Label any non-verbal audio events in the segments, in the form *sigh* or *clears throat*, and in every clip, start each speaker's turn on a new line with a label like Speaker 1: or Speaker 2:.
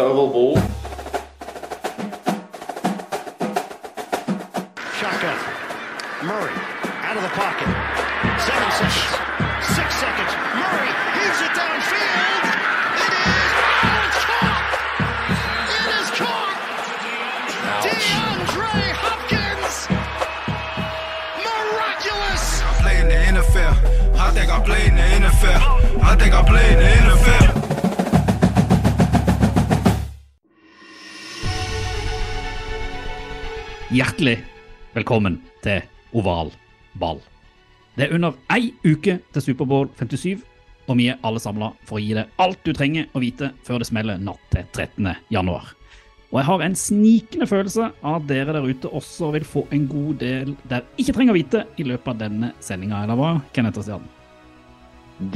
Speaker 1: Oval ball.
Speaker 2: Shotgun. Murray out of the pocket. Seven seconds. Six seconds. Murray heaves it downfield. It is. Oh, it's caught. It is caught. DeAndre Hopkins. Miraculous.
Speaker 3: I play in the NFL. I think I play in the NFL. I think I play in the NFL.
Speaker 4: Hjertelig velkommen til Oval ball. Det er under ei uke til Superbowl 57, og vi er alle samla for å gi deg alt du trenger å vite før det smeller natt til 13. januar. Og jeg har en snikende følelse av at dere der ute også vil få en god del dere ikke trenger å vite i løpet av denne sendinga, eller hva, Kenneth og Stian?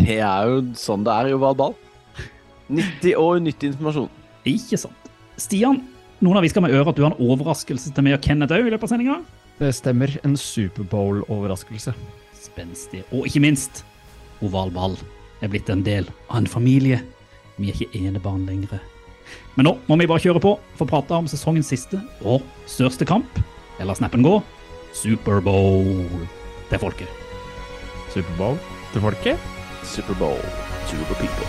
Speaker 5: Det er jo sånn det er i oval ball. Nyttig og unyttig informasjon.
Speaker 4: Ikke sant. Stian, noen av vi skal med øre at du har en overraskelse til meg og Kenneth òg i løpet av sendinga.
Speaker 6: Det stemmer. En Superbowl-overraskelse.
Speaker 4: spenstig, og ikke minst, oval ball er blitt en del av en familie. Vi er ikke enebarn lenger. Men nå må vi bare kjøre på for å prate om sesongens siste og største kamp. Eller snappen gå Superbowl til folket.
Speaker 6: Superbowl til folket.
Speaker 5: Superbowl to the people.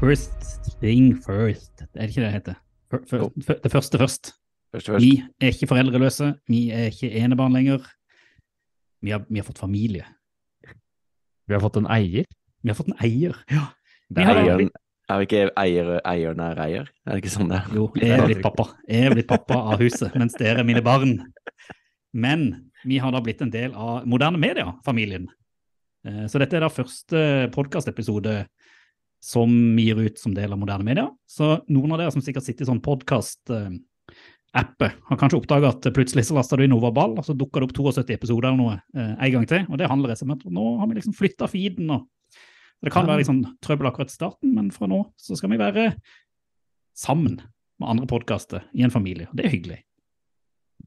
Speaker 4: First thing first. Det er ikke det det heter. For,
Speaker 5: for,
Speaker 4: for, Det første først.
Speaker 5: Første først.
Speaker 4: Vi er ikke foreldreløse. Vi er ikke enebarn lenger. Vi har, vi har fått familie.
Speaker 6: Vi har fått en eier.
Speaker 4: Vi har fått en eier. Ja.
Speaker 5: Det
Speaker 4: Vi har
Speaker 5: eieren, er vi ikke eier, eieren er eier? Er det ikke sånn det er?
Speaker 4: Jo, jeg er blitt pappa. Jeg er blitt pappa av huset, mens dere er mine barn. Men vi har da blitt en del av moderne media-familien. Eh, Så dette er da første podkastepisode som vi gir ut som del av moderne media. Så noen av dere som sikkert sitter i sånn podkast-appe, har kanskje oppdaga at plutselig så lasta du inn Nova Ball, og så dukka det opp 72 episoder eller noe eh, en gang til. Og det handler rett og slett om at nå har vi liksom flytta feeden. og Det kan være litt sånn trøbbel akkurat i starten, men fra nå så skal vi være sammen med andre podkaster i en familie. og Det er hyggelig.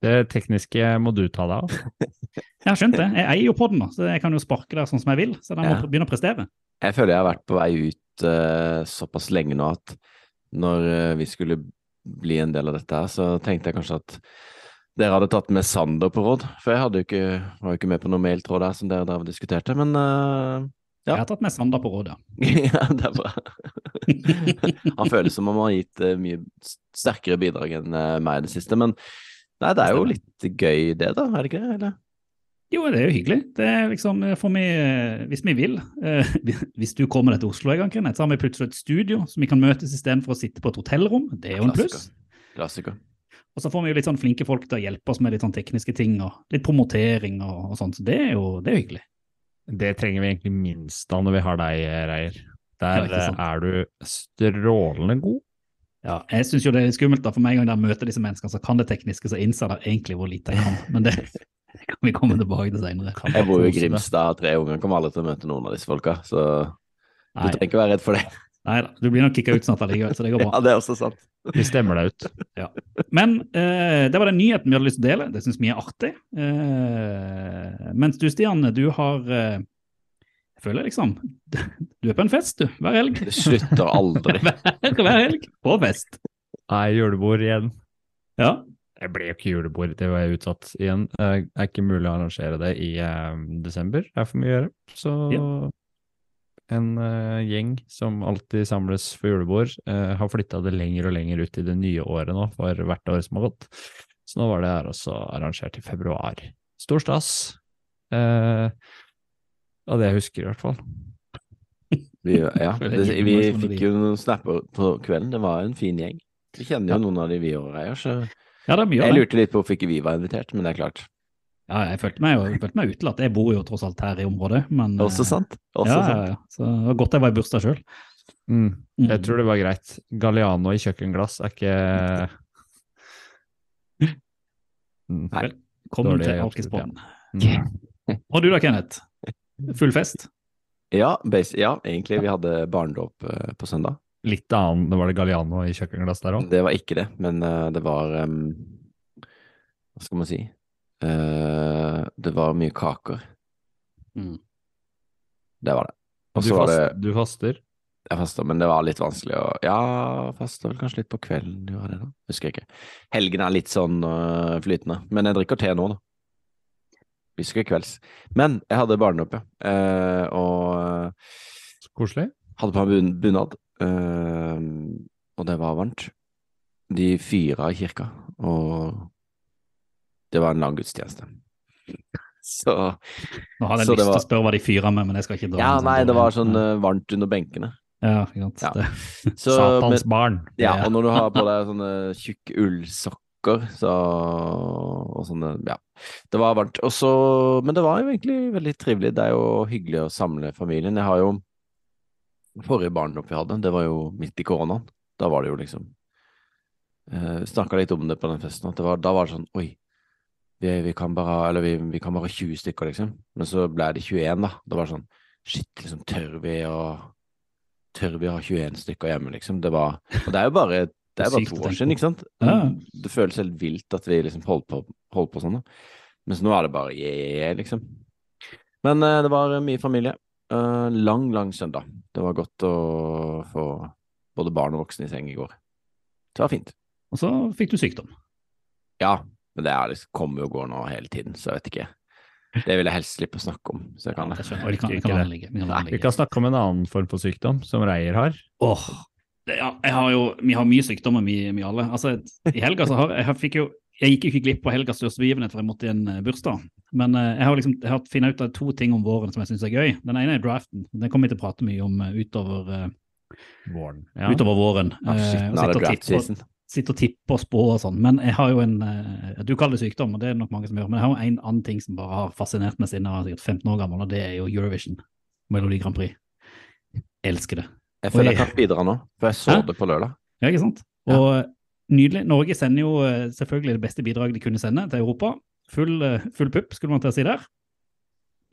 Speaker 6: Det tekniske må du ta deg av. *laughs*
Speaker 4: Jeg har skjønt det. Jeg eier jo podden, da, så jeg kan jo sparke der sånn som jeg vil. Så den må
Speaker 5: Ja.
Speaker 4: begynne å prestere.
Speaker 5: Jeg føler jeg har vært på vei ut eh, såpass lenge nå at når eh, vi skulle bli en del av dette her, så tenkte jeg kanskje at dere hadde tatt med Sander på råd. For jeg jo ikke, var jo ikke med på noen mailtråd der som dere drev og diskuterte, men eh, Ja.
Speaker 4: Jeg har tatt med Sander på råd, ja. *laughs*
Speaker 5: ja, det er bra. *laughs* Han føles som om han har gitt eh, mye sterkere bidrag enn eh, meg i det siste, men nei, det er jo litt gøy det, da, er det ikke det? Eller?
Speaker 4: Jo, det er jo hyggelig. Det er liksom, eh, for vi, eh, Hvis vi vil, eh, *laughs* hvis du kommer deg til Oslo en gang, Kenneth, så har vi plutselig et studio som vi kan møtes istedenfor å sitte på et hotellrom. Det er jo en pluss.
Speaker 5: Klassiker.
Speaker 4: Og så får vi jo litt sånn flinke folk til å hjelpe oss med litt sånn tekniske ting og litt promotering og, og sånt. Så det er jo det er hyggelig.
Speaker 6: Det trenger vi egentlig minst av når vi har deg, Reier. Der
Speaker 4: Ja,
Speaker 6: er du strålende god.
Speaker 4: Ja, jeg syns jo det er skummelt, da, for meg en gang jeg møter disse menneskene, så kan det tekniske, så innser jeg egentlig hvor lite jeg kan. Men det *laughs* *laughs* kan vi komme tilbake til senere.
Speaker 5: Jeg bor jo i Grimstad, har tre unger, kommer aldri til å møte noen av disse folka, så du
Speaker 4: Nei,
Speaker 5: trenger ikke være redd for det.
Speaker 4: nei da, du blir nok kicka ut snart allikevel, så det går bra. *laughs*
Speaker 5: Ja, det er også sant.
Speaker 6: Vi stemmer deg ut.
Speaker 4: Men eh, det var den nyheten vi hadde lyst til å dele. Det syns vi er artig. Eh, mens du, Stian, du har eh, Jeg føler liksom Du er på en fest, du. Hver helg.
Speaker 5: Det slutter aldri. *laughs*
Speaker 4: Hver, hver helg på fest.
Speaker 6: Nei, julebord igjen.
Speaker 4: Ja.
Speaker 6: Det ble jo ikke julebord, det var jeg utsatt igjen. Det er ikke mulig å arrangere det i eh, desember, det er for mye å gjøre. Så en eh, gjeng som alltid samles for julebord, eh, har flytta det lenger og lenger ut i det nye året nå, for hvert år som har gått. Så nå var det her også arrangert i februar. Stor stas. Eh, av det jeg husker, i hvert fall. *laughs*
Speaker 5: Vi, ja, *laughs*
Speaker 4: Det
Speaker 5: vi fikk jo noen snapper på kvelden. Det var en fin gjeng. Vi kjenner jo noen av de vi òg, så
Speaker 4: ja, det er mye av
Speaker 5: jeg
Speaker 4: det.
Speaker 5: lurte litt på hvorfor ikke vi var invitert, men det er klart.
Speaker 4: Ja, jeg følte meg, jo- jeg følte meg utelatt. Jeg bor jo tross alt her i området. Men, eh,
Speaker 5: Også sant. Også
Speaker 4: ja,
Speaker 5: sant.
Speaker 4: ja. Så det var godt jeg var i bursdag sjøl.
Speaker 6: Mm. Jeg tror det var greit. Galliano i kjøkkenglass er ikke Mm.
Speaker 5: Nei.
Speaker 4: Velkommen
Speaker 6: Dårlig
Speaker 4: til Alkispodden.
Speaker 6: Mm.
Speaker 4: Og du da, Kenneth? Full fest?
Speaker 5: Ja, base, ja, egentlig. Vi hadde barnedåp eh, på søndag.
Speaker 6: Litt annet, var det Galliano i kjøkkenglass der òg?
Speaker 5: Det var ikke det, men eh, det var um, Hva skal man si? Uh, det var mye kaker.
Speaker 4: Mm.
Speaker 5: Det var det. Og
Speaker 6: Du,
Speaker 5: så var det
Speaker 6: du faster?
Speaker 5: Jeg faster, men det var litt vanskelig å Ja, fasta vel kanskje litt på kvelden, gjorde jeg det da? Husker jeg ikke. Helgen er litt sånn uh, flytende, men jeg drikker te nå, da. Husker kvelds. Men jeg hadde barnedåp, ja. Uh, og
Speaker 6: koselig.
Speaker 5: hadde på meg bun bunad, eh, og det var varmt. De fyra i kirka, og det var en lang gudstjeneste. *laughs* Så
Speaker 4: Nå hadde jeg lyst til
Speaker 5: var-
Speaker 4: å spørre hva de fyra med, men jeg skal ikke dra
Speaker 5: Ja, nei, det var sånn eh, varmt under benkene.
Speaker 4: Ja, ikke sant.
Speaker 5: Ja.
Speaker 4: Det, *laughs* *laughs*
Speaker 5: Så,
Speaker 6: Satans barn.
Speaker 5: ja,
Speaker 4: Ja.
Speaker 5: og når du har på deg sånne tjukke ullsokker, så Og sånne Ja. Det var varmt. Og så Men det var jo egentlig veldig trivelig. Det er jo hyggelig å samle familien. Jeg har jo Forrige barndom vi hadde, det var jo midt i koronaen. Da var det jo liksom uh, Snakka litt om det på den festen, at det var, da var det sånn Oi, vi, vi kan bare Eller vi, vi kan bare 20 stykker, liksom. Men så ble det 21, da. Det var sånn Shit, liksom, tør vi å Tør vi å ha 21 stykker hjemme, liksom? Det var Og det er jo bare det er bare to år siden, ikke sant?
Speaker 4: Ja.
Speaker 5: Det føles helt vilt at vi liksom holdt på, holdt på sånn, da. Mens nå er det bare yeah, liksom. Men uh, det var mye familie. Eh, lang, lang søndag. Det var godt å få både barn og voksne i seng i går. Det var fint.
Speaker 4: og så fikk du sykdom.
Speaker 5: Ja, men det er liksom, kommer jo og går nå hele tiden, så jeg vet ikke. Det vil jeg helst slippe å snakke om, så jeg kan
Speaker 4: Det
Speaker 5: det.
Speaker 4: jeg. Vi kan, vi kan
Speaker 6: det.
Speaker 4: kan
Speaker 6: Vi kan snakke om en annen form for sykdom, som Reier har.
Speaker 4: Åh, oh, ja, jeg har jo, vi har mye sykdommer, vi, alle. Altså, I helga så har jeg fikk jo jeg gikk ikke glipp av helgas største begivenhet, for jeg måtte i en eh, bursdag. Men eh, jeg har liksom jeg har funnet ut av to ting om våren som jeg syns er gøy. Den ene er draften. Den kommer vi til å prate mye om eh, utover,
Speaker 6: Våren. Ja.
Speaker 4: utover våren.
Speaker 5: Ah, shit,
Speaker 4: og
Speaker 5: nå er det
Speaker 4: og tippe- og og spå og sånn. Men jeg har jo en Du kaller det sykdom, og det er det nok mange som gjør. Men jeg har jo en annen ting som bare har fascinert meg siden jeg var sikkert 15 år gammel, og det er jo Eurovision. Melodi Grand Prix. Jeg Elsker det.
Speaker 5: Jeg føler jeg
Speaker 4: jeg
Speaker 5: kan bidra nå, for jeg så
Speaker 4: Hæ?
Speaker 5: det på lørdag.
Speaker 4: Ja, ikke sant?
Speaker 5: Ja.
Speaker 4: Nydelig. Norge sender jo eh, selvfølgelig det beste bidraget de kunne sende til Europa. Full, eh, full pupp, skulle man til å si der.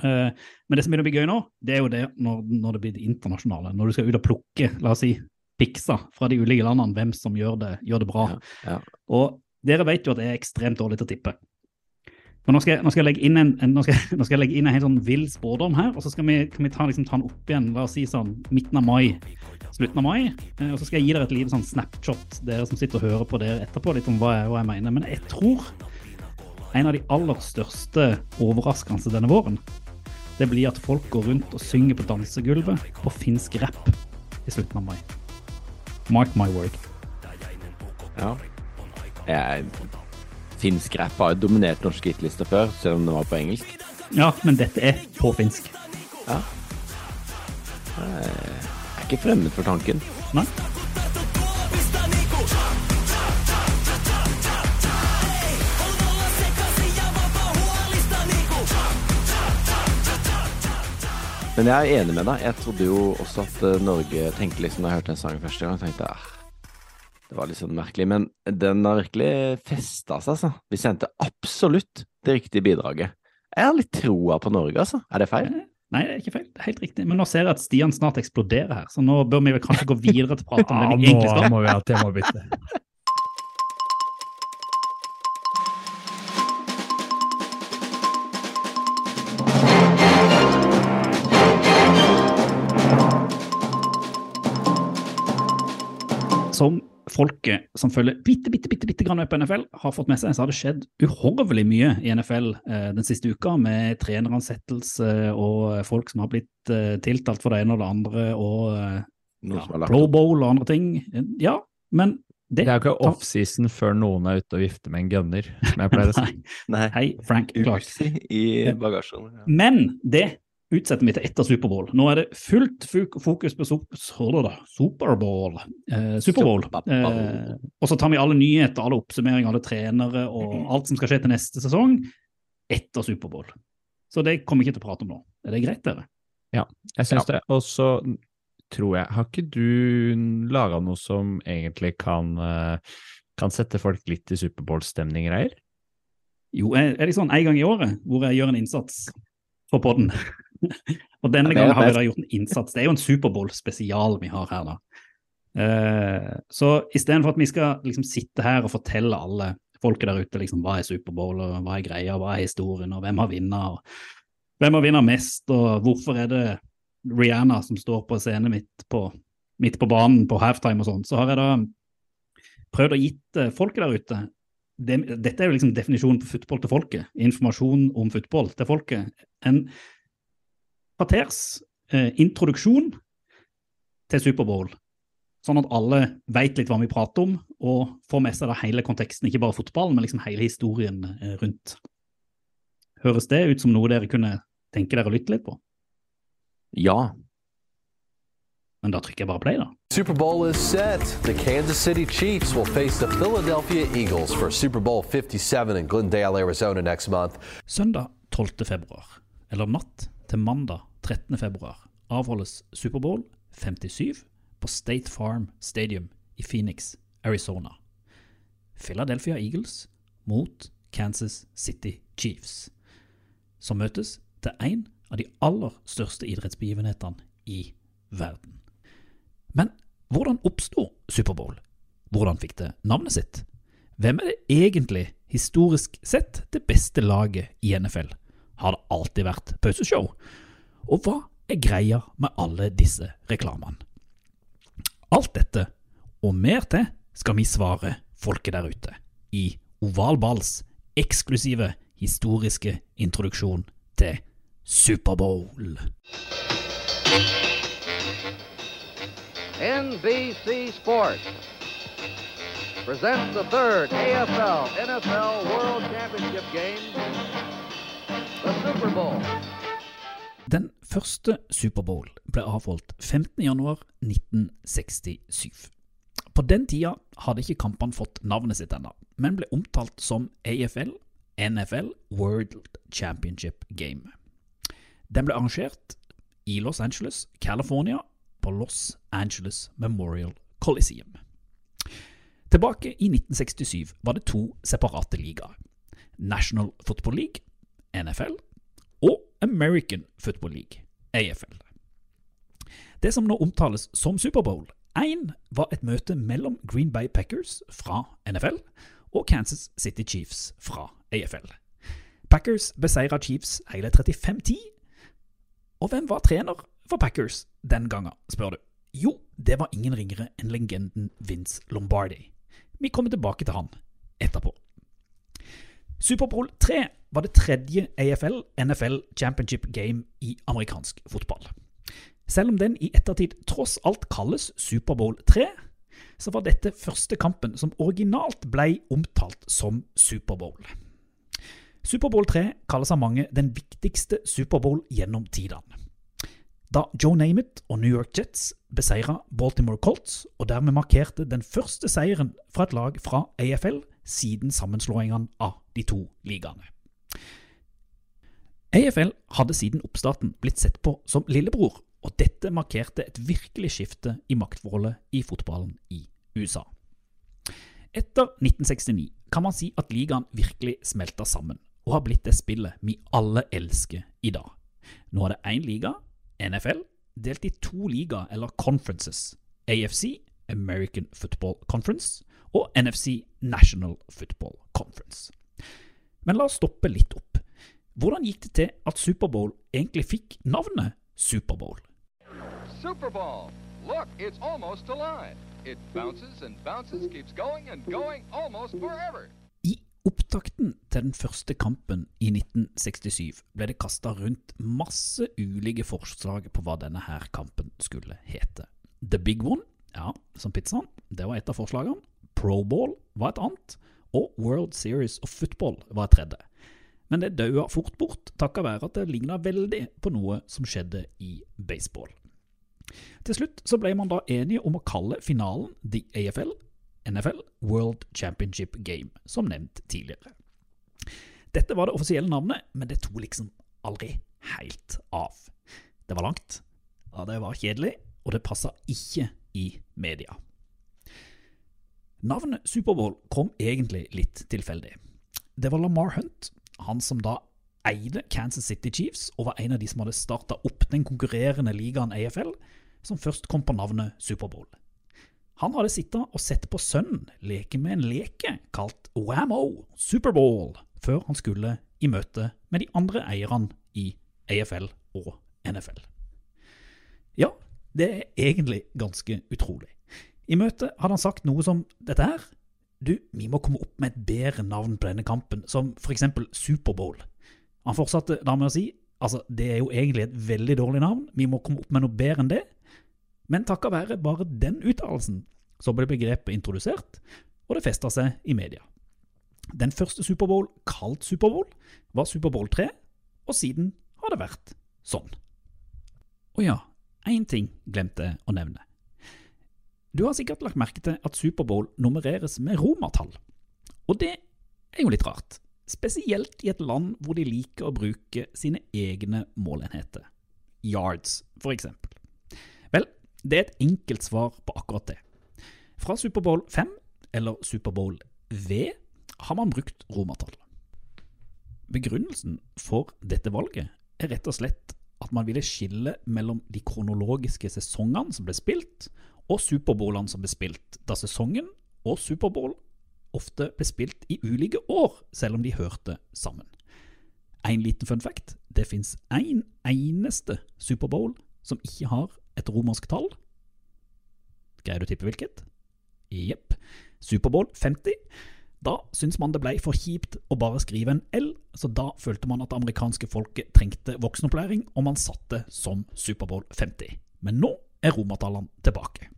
Speaker 4: Eh, men det som begynner å bli gøy nå, det er jo det når, når det blir det internasjonale. Når du skal ut og plukke, la oss si, piksa fra de ulike landene, hvem som gjør det, gjør det bra.
Speaker 5: Ja, ja.
Speaker 4: Og dere vet jo at jeg er ekstremt dårlig til å tippe. Men nå skal jeg, nå skal jeg legge inn en, en, nå skal, *laughs* nå skal jeg legge inn en helt sånn vill spådom her, og så skal vi, kan vi ta, liksom, ta den opp igjen, la oss si sånn midten av mai, slutten av mai, eh, og så skal jeg gi dere et lite sånn snapshot, dere som sitter og hører på dere etterpå, litt om hva jeg, hva jeg mener. Men jeg tror en av de aller største overraskelsene denne våren, det blir at folk går rundt og synger på dansegulvet på finsk rapp i slutten av mai. Mark my word.
Speaker 5: Ja. Jeg, finsk rap har jo dominert norske hitlister før, selv om det var på engelsk.
Speaker 4: Ja, men dette er på finsk.
Speaker 5: Ja. Jeg er ikke fremmed for tanken.
Speaker 4: Nei?
Speaker 5: Men jeg er enig med deg. Jeg trodde jo også at eh, Norge tenkte liksom Da jeg hørte den sangen første gang, tenkte jeg ah, det var litt sånn merkelig. Men den har virkelig festa seg, altså. Vi sendte absolutt det riktige bidraget. Jeg har litt troa på Norge, altså. Er det feil?
Speaker 4: Nei, det er ikke feil. Det er helt riktig. Men nå ser jeg at Stian snart eksploderer her, så nå bør vi vel kanskje gå videre til å prate om *laughs* det vi egentlig
Speaker 6: nå
Speaker 4: skal.
Speaker 6: må vi ha temabytte.
Speaker 4: Som folket som følger bitte, bitte, bitte, bitte grann med på NFL, har fått med seg, så har det skjedd uhorvelig mye i NFL eh, den siste uka, med treneransettelse og folk som har blitt eh, tiltalt for det ene og det andre, og eh, ja, Pro. Bowl og andre ting. Ja, men det,
Speaker 6: Det er jo ikke offseason før noen er ute og vifter med en gunner, som jeg pleier å si. *laughs*
Speaker 4: Nei.
Speaker 5: Nei,
Speaker 4: Hei, Frank Clark.
Speaker 5: I bagasjen. Ja.
Speaker 4: Men det utsetter vi til etter Superbowl. Nå er det fullt fokus på Superbowl. Eh, Superbowl. Eh, og så tar vi alle nyheter, alle oppsummeringer, alle trenere og alt som skal skje til neste sesong etter Superbowl. Så det kommer vi ikke til å prate om nå. Er det greit, dere?
Speaker 6: Ja, Jeg syns det. Og så tror jeg Har ikke du laga noe som egentlig kan, eh, kan sette folk litt i Superbowl-stemning, Reir?
Speaker 4: Jo, er er det sånn en gang i året hvor jeg gjør en innsats for podden? *laughs* og denne gangen har vi da gjort en innsats. Det er jo en Superbowl-spesial vi har her, da. Uh, så istedenfor at vi skal liksom sitte her og fortelle alle folket der ute liksom, hva er Superbowl, og hva er greia, hva er historien, og hvem har vunnet, og hvem har vunnet mest, og hvorfor er det Rihanna som står på scenen mitt på midt på banen på halftime og sånn, så har jeg da prøvd å gitt eh, folket der ute det, Dette er jo liksom definisjonen på football til folket. Informasjon om football til folket. En kvarters eh, introduksjon til Superbowl. Sånn at alle vet litt hva vi prater om, og får med seg da hele konteksten, ikke bare fotballen, men liksom hele historien eh, rundt. Høres det ut som noe dere kunne tenke dere å lytte litt på?
Speaker 5: Ja.
Speaker 4: Men da trykker jeg bare play, da.
Speaker 1: Superbowl is set. The Kansas City Chiefs will face the Philadelphia Eagles for Superbowl 57 in Glendale, Arizona next month.
Speaker 4: Søndag 12. februar, eller natt til mandag 13. februar, avholdes Superbowl 57 på State Farm Stadium i Phoenix, Arizona. Philadelphia Eagles mot Kansas City Chiefs, som møtes til en av de aller største idrettsbegivenhetene i verden. Men hvordan oppsto Superbowl? Hvordan fikk det navnet sitt? Hvem er det egentlig, historisk sett, det beste laget i NFL? Har det alltid vært pauseshow? Og hva er greia med alle disse reklamene? Alt dette, og mer til, skal vi svare folket der ute i Oval Balls eksklusive historiske introduksjon til Superbowl.
Speaker 7: NBC Sports presents the third AFL NFL World Championship game, the Super Bowl.
Speaker 4: Den første Superbowl ble avholdt 15.1.1967. På den tida hadde ikke kampene fått navnet sitt ennå, men ble omtalt som AFL NFL World Championship Game. Den ble arrangert i Los Angeles, California, på Los Angeles Memorial Coliseum. Tilbake i 1967 var det to separate ligaer. National Football League, NFL, American Football League, AFL. Det som nå omtales som Superbowl, 1, var et møte mellom Green Bay Packers fra NFL og Kansas City Chiefs fra AFL. Packers beseira Chiefs hele 35-10. Og hvem var trener for Packers den gangen, spør du? Jo, det var ingen ringere enn legenden Vince Lombardi. Vi kommer tilbake til han etterpå. Superbowl 3 var det tredje AFL-NFL Championship Game i amerikansk fotball. Selv om den i ettertid tross alt kalles Superbowl 3, så var dette første kampen som originalt ble omtalt som Superbowl. Superbowl 3 kalles av mange den viktigste Superbowl gjennom tidene. Da Joe Namath og New York Jets beseira Baltimore Colts, og dermed markerte den første seieren fra et lag fra AFL siden sammenslåingene av de to ligaene. AFL hadde siden oppstarten blitt sett på som lillebror, og dette markerte et virkelig skifte i maktforholdet i fotballen i USA. Etter 1969 kan man si at ligaen virkelig smelta sammen, og har blitt det spillet vi alle elsker i dag. Nå er det én liga, NFL, delt i to ligaer eller conferences, AFC, American Football Conference, og NFC, National Football Conference. Men la oss stoppe litt opp. Hvordan gikk det til at Superbowl egentlig fikk navnet Superbowl?
Speaker 8: Superbowl. Look, it's almost alive. It bounces and bounces, keeps going and going almost forever.
Speaker 4: I opptakten til den første kampen i 1967 ble det kasta rundt masse ulike forslag på hva denne her kampen skulle hete. The Big One, ja, som pizzaen, det var et av forslagene. Pro Bowl var et annet. Og World Series of Football var et tredje. Men det daua fort bort, takka være at det ligna veldig på noe som skjedde i baseball. Til slutt så ble man da enige om å kalle finalen The AFL NFL World Championship Game, som nevnt tidligere. Dette var det offisielle navnet, men det tok liksom aldri helt av. Det var langt, ja, det var kjedelig, og det passa ikke i media. Navnet Superbowl kom egentlig litt tilfeldig. Det var Lamar Hunt, han som da eide Kansas City Chiefs og var en av de som hadde starta opp den konkurrerende ligaen AFL, som først kom på navnet Superbowl. Han hadde sittet og sett på sønnen leke med en leke kalt Whammo Superbowl, før han skulle i møte med de andre eierne i AFL og NFL. Ja, Det er egentlig ganske utrolig. I møtet hadde han sagt noe som dette her. Du, vi må komme opp med et bedre navn på denne kampen, som for eksempel Superbowl. Han fortsatte da med å si altså, det er jo egentlig et veldig dårlig navn, vi må komme opp med noe bedre enn det. Men takket være bare den uttalelsen, så ble begrepet introdusert, og det festa seg i media. Den første Superbowl, kalt Superbowl, var Superbowl 3, og siden har det vært sånn. Og ja, én ting glemte å nevne. Du har sikkert lagt merke til at Superbowl nummereres med romertall. Og det er jo litt rart, spesielt i et land hvor de liker å bruke sine egne målenheter. Yards, for eksempel. Vel, det er et enkelt svar på akkurat det. Fra Superbowl 5, eller Superbowl V, har man brukt romertall. Begrunnelsen for dette valget er rett og slett at man ville skille mellom de kronologiske sesongene som ble spilt, og Superbowlene som ble spilt, da sesongen og Superbowl ofte ble spilt i ulike år, selv om de hørte sammen. En liten fun fact det fins én en eneste Superbowl som ikke har et romersk tall. Greier du å tippe hvilket? Jepp. Superbowl 50. Da syntes man det ble for kjipt å bare skrive en L, så da følte man at det amerikanske folket trengte voksenopplæring, og man satte som Superbowl 50. Men nå er romertallene tilbake.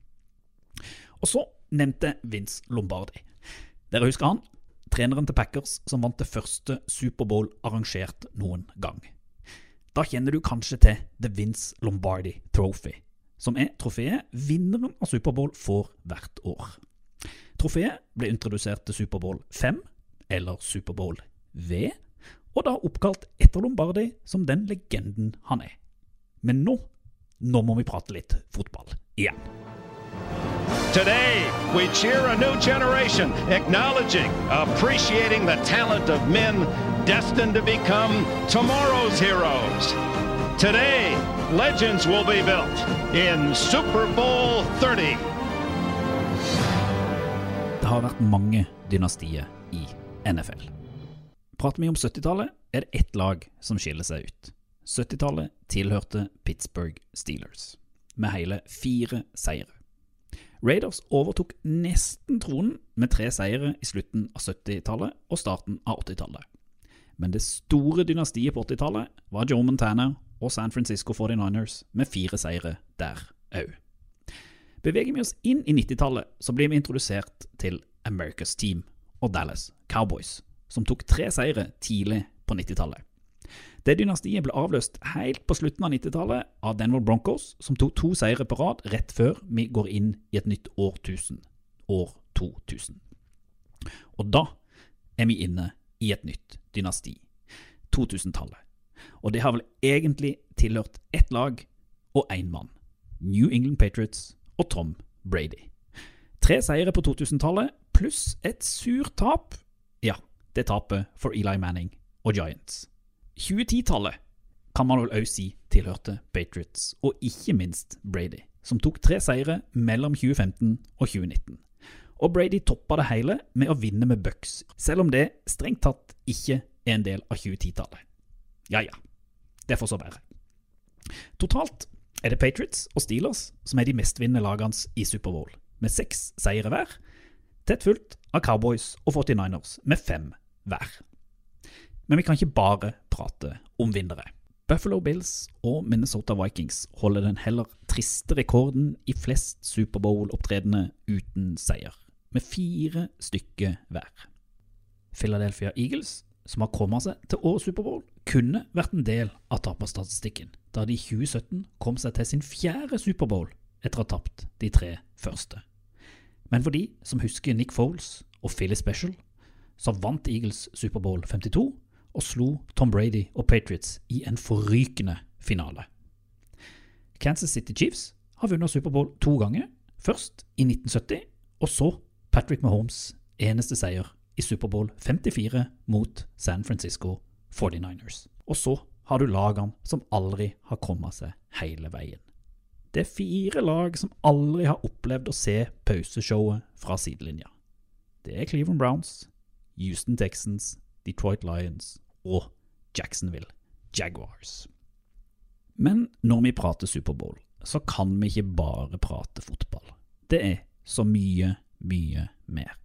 Speaker 4: Og så nevnte Vince Lombardi. Dere husker han? Treneren til Packers som vant det første Superbowl arrangert noen gang. Da kjenner du kanskje til The Vince Lombardi Trophy, som er trofeet vinneren av Superbowl får hvert år. Trofeet ble introdusert til Superbowl 5, eller Superbowl V, og da oppkalt etter Lombardi som den legenden han er. Men nå, nå må vi prate litt fotball igjen.
Speaker 2: Today, we cheer a new generation, acknowledging, appreciating the talent of men destined to become tomorrow's heroes. Today, legends will be built in Super Bowl 30.
Speaker 4: Har vært mange dynastier i NFL. Prater vi om 70-tallet, er det ett lag som skiller seg ut. 70-tallet tilhørte Pittsburgh Steelers, med hele fire seire. Raiders overtok nesten tronen med tre seire i slutten av 70-tallet og starten av 80-tallet. Men det store dynastiet på 80-tallet var Joe Montana og San Francisco 49ers med fire seire der òg. Beveger vi oss inn i 90-tallet, så blir vi introdusert til America's Team og Dallas Cowboys, som tok tre seire tidlig på 90-tallet. Det dynastiet ble avløst helt på slutten av 90-tallet av Denver Broncos, som tok to seire på rad rett før vi går inn i et nytt årtusen, år 2000. Og da er vi inne i et nytt dynasti, 2000-tallet. Og det har vel egentlig tilhørt ett lag og én mann, New England Patriots og Tom Brady. Tre seire på 2000-tallet pluss et surt tap. Ja, det tapet for Eli Manning og Giants. 2010-tallet kan man vel òg si tilhørte Patriots, og ikke minst Brady, som tok tre seire mellom 2015 og 2019. Og Brady toppa det hele med å vinne med Bucks, selv om det strengt tatt ikke er en del av 2010-tallet. Ja ja, det får så være. Totalt er det Patriots og Steelers som er de mestvinnende lagene i Superbowl, med seks seire hver, tett fulgt av Cowboys og 49ers med fem hver. Men vi kan ikke bare prate om vinnere. Buffalo Bills og Minnesota Vikings holder den heller triste rekorden i flest Superbowl-opptredener uten seier, med fire stykker hver. Philadelphia Eagles, som har kommet seg til årets Superbowl, kunne vært en del av taperstatistikken, da de i 2017 kom seg til sin fjerde Superbowl etter å ha tapt de tre første. Men for de som husker Nick Foles og Philly Special, så vant Eagles Superbowl 52 og slo Tom Brady og Patriots i en forrykende finale. Kansas City Chiefs har vunnet Superbowl to ganger, først i 1970, og så Patrick Mahomes' eneste seier i Superbowl 54 mot San Francisco 49ers. Og så har du lagene som aldri har kommet seg hele veien. Det er fire lag som aldri har opplevd å se pauseshowet fra sidelinja. Det er Cleveland Browns, Houston Texans, Detroit Lions og Jacksonville Jaguars. Men når vi prater Superbowl, så kan vi ikke bare prate fotball. Det er så mye, mye mer.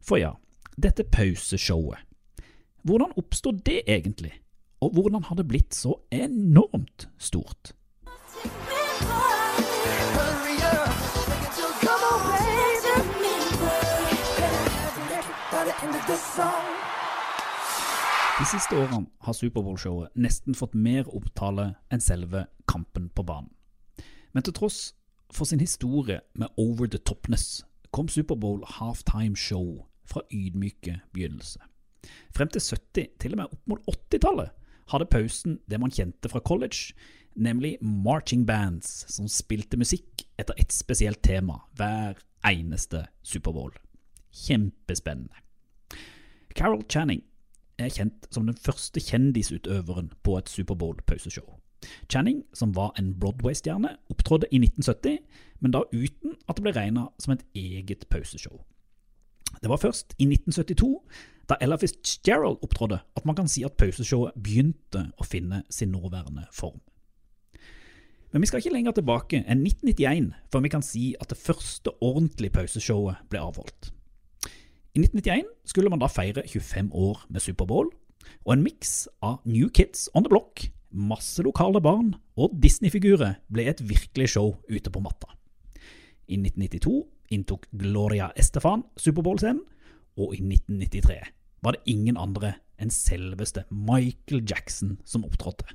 Speaker 4: For ja, dette pauseshowet. Hvordan oppsto det egentlig? Og hvordan har det blitt så enormt stort? De siste årene har Superbowl-showet nesten fått mer opptale enn selve kampen på banen. Men til tross for sin historie med over the topness kom Superbowl halftime show fra ydmyke begynnelse. Frem til 70, til og med opp mot 80-tallet, hadde pausen det man kjente fra college, nemlig marching bands som spilte musikk etter ett spesielt tema hver eneste Superbowl. Kjempespennende. Carol Channing er kjent som den første kjendisutøveren på et Superbowl-pauseshow. Channing, som var en Broadway-stjerne, opptrådte i 1970, men da uten at det ble regna som et eget pauseshow. Det var først i 1972, da Ella Fitzgerald opptrådte, at man kan si at pauseshowet begynte å finne sin nåværende form. Men vi skal ikke lenger tilbake enn 1991 før vi kan si at det første ordentlige pauseshowet ble avholdt. I 1991 skulle man da feire 25 år med Superbowl, og en miks av New Kids on the Block, masse lokale barn og Disney-figurer ble et virkelig show ute på matta. I 1992 inntok Gloria Estefan Superbowl-scenen, og i 1993 var det ingen andre enn selveste Michael Jackson som opptrådte.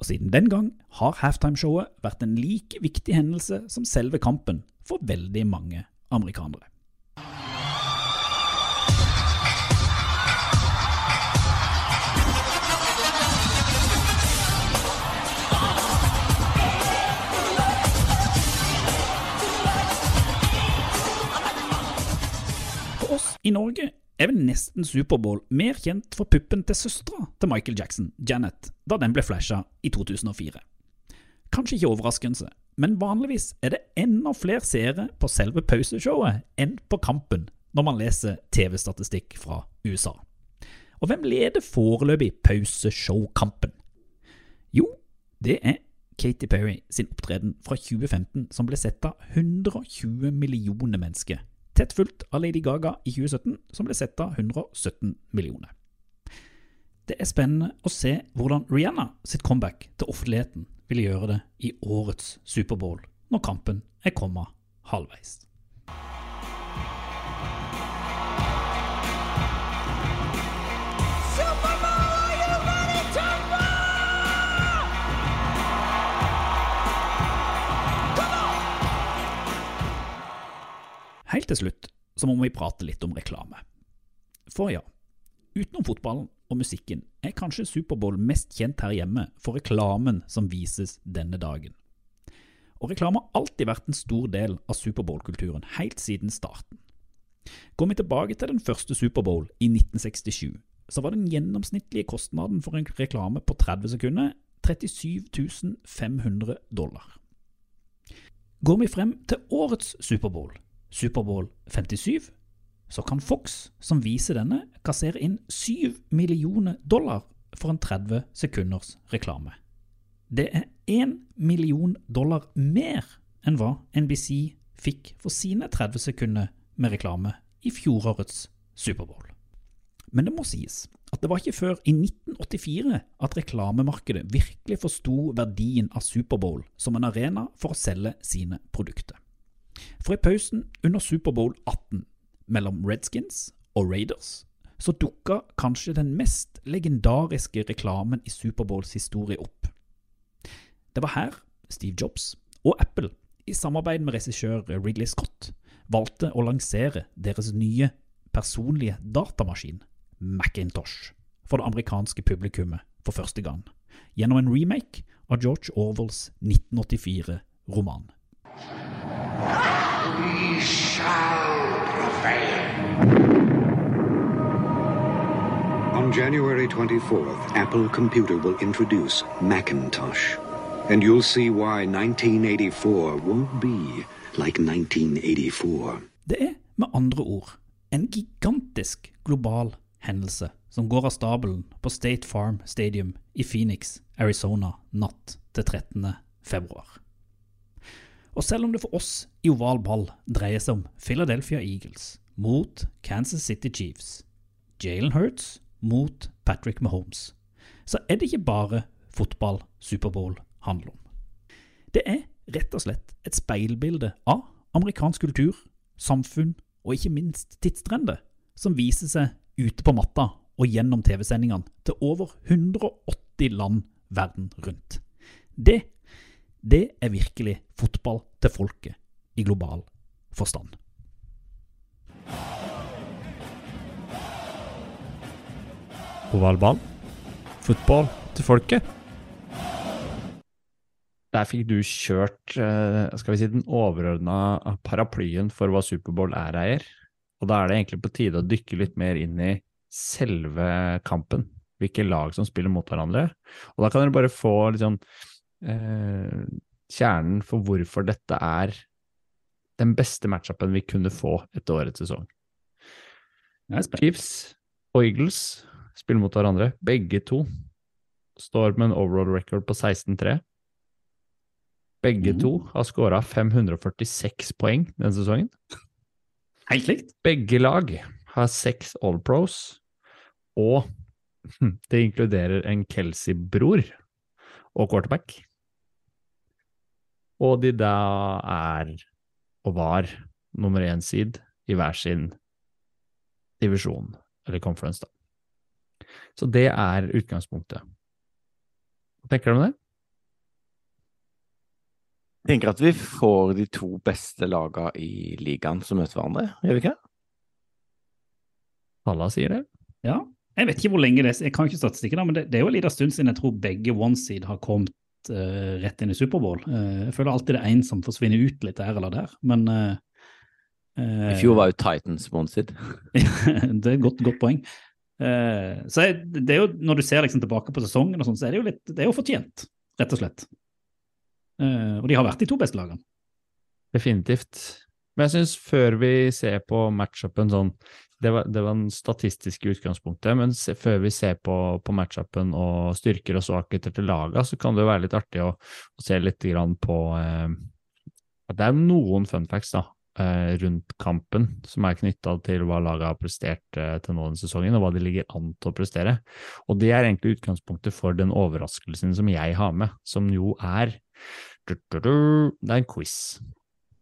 Speaker 4: Og siden den gang har halftimeshowet vært en like viktig hendelse som selve kampen for veldig mange amerikanere. I Norge er vel nesten Superbowl mer kjent for puppen til søstera til Michael Jackson, Janet, da den ble flasha i 2004. Kanskje ikke overraskelse, men vanligvis er det enda flere seere på selve pauseshowet enn på kampen når man leser TV-statistikk fra USA. Og hvem leder foreløpig pauseshowkampen? Jo, det er Katy Perry sin opptreden fra 2015 som ble sett av 120 millioner mennesker tett fulgt av Lady Gaga i 2017, som ble sett av 117 millioner. Det er spennende å se hvordan Rihanna sitt comeback til offentligheten vil gjøre det i årets Superbowl, når kampen er kommet halvveis. Helt til slutt så må vi prate litt om reklame. For ja, utenom fotballen og musikken er kanskje Superbowl mest kjent her hjemme for reklamen som vises denne dagen. Og reklame har alltid vært en stor del av Superbowl-kulturen, helt siden starten. Går vi tilbake til den første Superbowl i 1967, så var den gjennomsnittlige kostnaden for en reklame på 30 sekunder 37 500 dollar. Går vi frem til årets Superbowl, Superbowl 57, så kan Fox, som viser denne, kassere inn 7 millioner dollar for en 30 sekunders reklame. Det er 1 million dollar mer enn hva NBC fikk for sine 30 sekunder med reklame i fjorårets Superbowl. Men det må sies at det var ikke før i 1984 at reklamemarkedet virkelig forsto verdien av Superbowl som en arena for å selge sine produkter. For i pausen under Superbowl 18 mellom Redskins og Raiders så dukka kanskje den mest legendariske reklamen i Superbowls historie opp. Det var her Steve Jobs og Apple, i samarbeid med regissør Ridley Scott, valgte å lansere deres nye personlige datamaskin, Macintosh, for det amerikanske publikummet for første gang, gjennom en remake av George Orwells 1984-roman.
Speaker 9: We shall prevail.
Speaker 10: On January 24th, Apple Computer will introduce Macintosh. And you'll see why 1984 won't be like 1984.
Speaker 4: Det er med andre ord en gigantisk global hendelse som går av stabelen på State Farm Stadium i Phoenix, Arizona natt til 13. februar. Og selv om det for oss i oval ball dreier seg om Philadelphia Eagles mot Kansas City Chiefs, Jalen Hurts mot Patrick Mahomes, så er det ikke bare fotball Superbowl handler om. Det er rett og slett et speilbilde av amerikansk kultur, samfunn og ikke minst tidstrender som viser seg ute på matta og gjennom TV-sendingene til over 180 land verden rundt. Det, det er virkelig fotball til folket i global forstand.
Speaker 6: Oval. Fotball til folket. Der fikk du kjørt eh, skal vi si, den overordna paraplyen for hva Superbowl er, Eier. Og da er det egentlig på tide å dykke litt mer inn i selve kampen. Hvilke lag som spiller mot hverandre. Og da kan dere bare få liksom, eh, kjernen for hvorfor dette er den beste matchupen vi kunne få etter årets sesong. Chiefs og Eagles spiller mot hverandre. Begge to står med en overall record på 16-3. Begge to har skåra 546 poeng denne sesongen.
Speaker 4: Helt likt.
Speaker 6: Begge lag har seks All Pros, og *laughs* det inkluderer en Kelsey-bror og quarterback. Og de da er, og var, nummer én seed i hver sin divisjon, eller conference, da. Så det er utgangspunktet. Hva tenker du om det?
Speaker 5: Jeg tenker at vi får de to beste lagene i ligaen som møter hverandre, gjør vi ikke?
Speaker 6: Alla sier det.
Speaker 4: Ja. Jeg vet ikke hvor lenge det er, jeg kan ikke statistikken, men det, det er jo en liten stund siden jeg tror begge one seed har kommet uh, rett inn i Superbowl. Uh, jeg føler alltid det er én som forsvinner ut litt der eller der, men uh,
Speaker 5: I fjor var jo Titans one *laughs*
Speaker 4: det er et godt, godt poeng. så det er jo, når du ser liksom tilbake på sesongen, og sånt, så er det jo litt, det er jo fortjent, rett og slett. og de har vært de to beste lagene.
Speaker 6: Definitivt. Men jeg syns før vi ser på matchupen sånn det var, det var den statistiske utgangspunktet, men se, før vi ser på, på matchupen og styrker og svakheter til laga, så kan det jo være litt artig å, å se litt på eh, at det er noen fun facts da, eh, rundt kampen som er knytta til hva laget har prestert eh, til nå denne sesongen, og hva de ligger an til å prestere. Og det er egentlig utgangspunktet for den overraskelsen som jeg har med, som jo er Det er en quiz.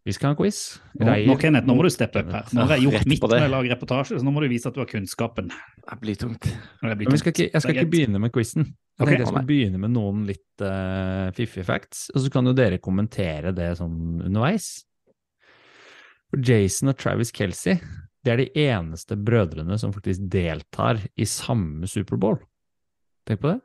Speaker 6: Vi skal ha en quiz.
Speaker 4: Nå, nå, Kenneth, nå må du steppe opp her. Nå har jeg gjort mitt med å lage reportasje, så nå må du vise at du har kunnskapen.
Speaker 5: Det blir tungt.
Speaker 6: Det blir tungt. Skal ikke, jeg skal ikke begynne med quizen. Jeg okay. tenkte jeg skulle begynne med noen litt uh, fiffige facts, og så kan jo dere kommentere det sånn underveis. For Jason og Travis Kelsey det er de eneste brødrene som faktisk deltar i samme Superbowl. Tenk på det.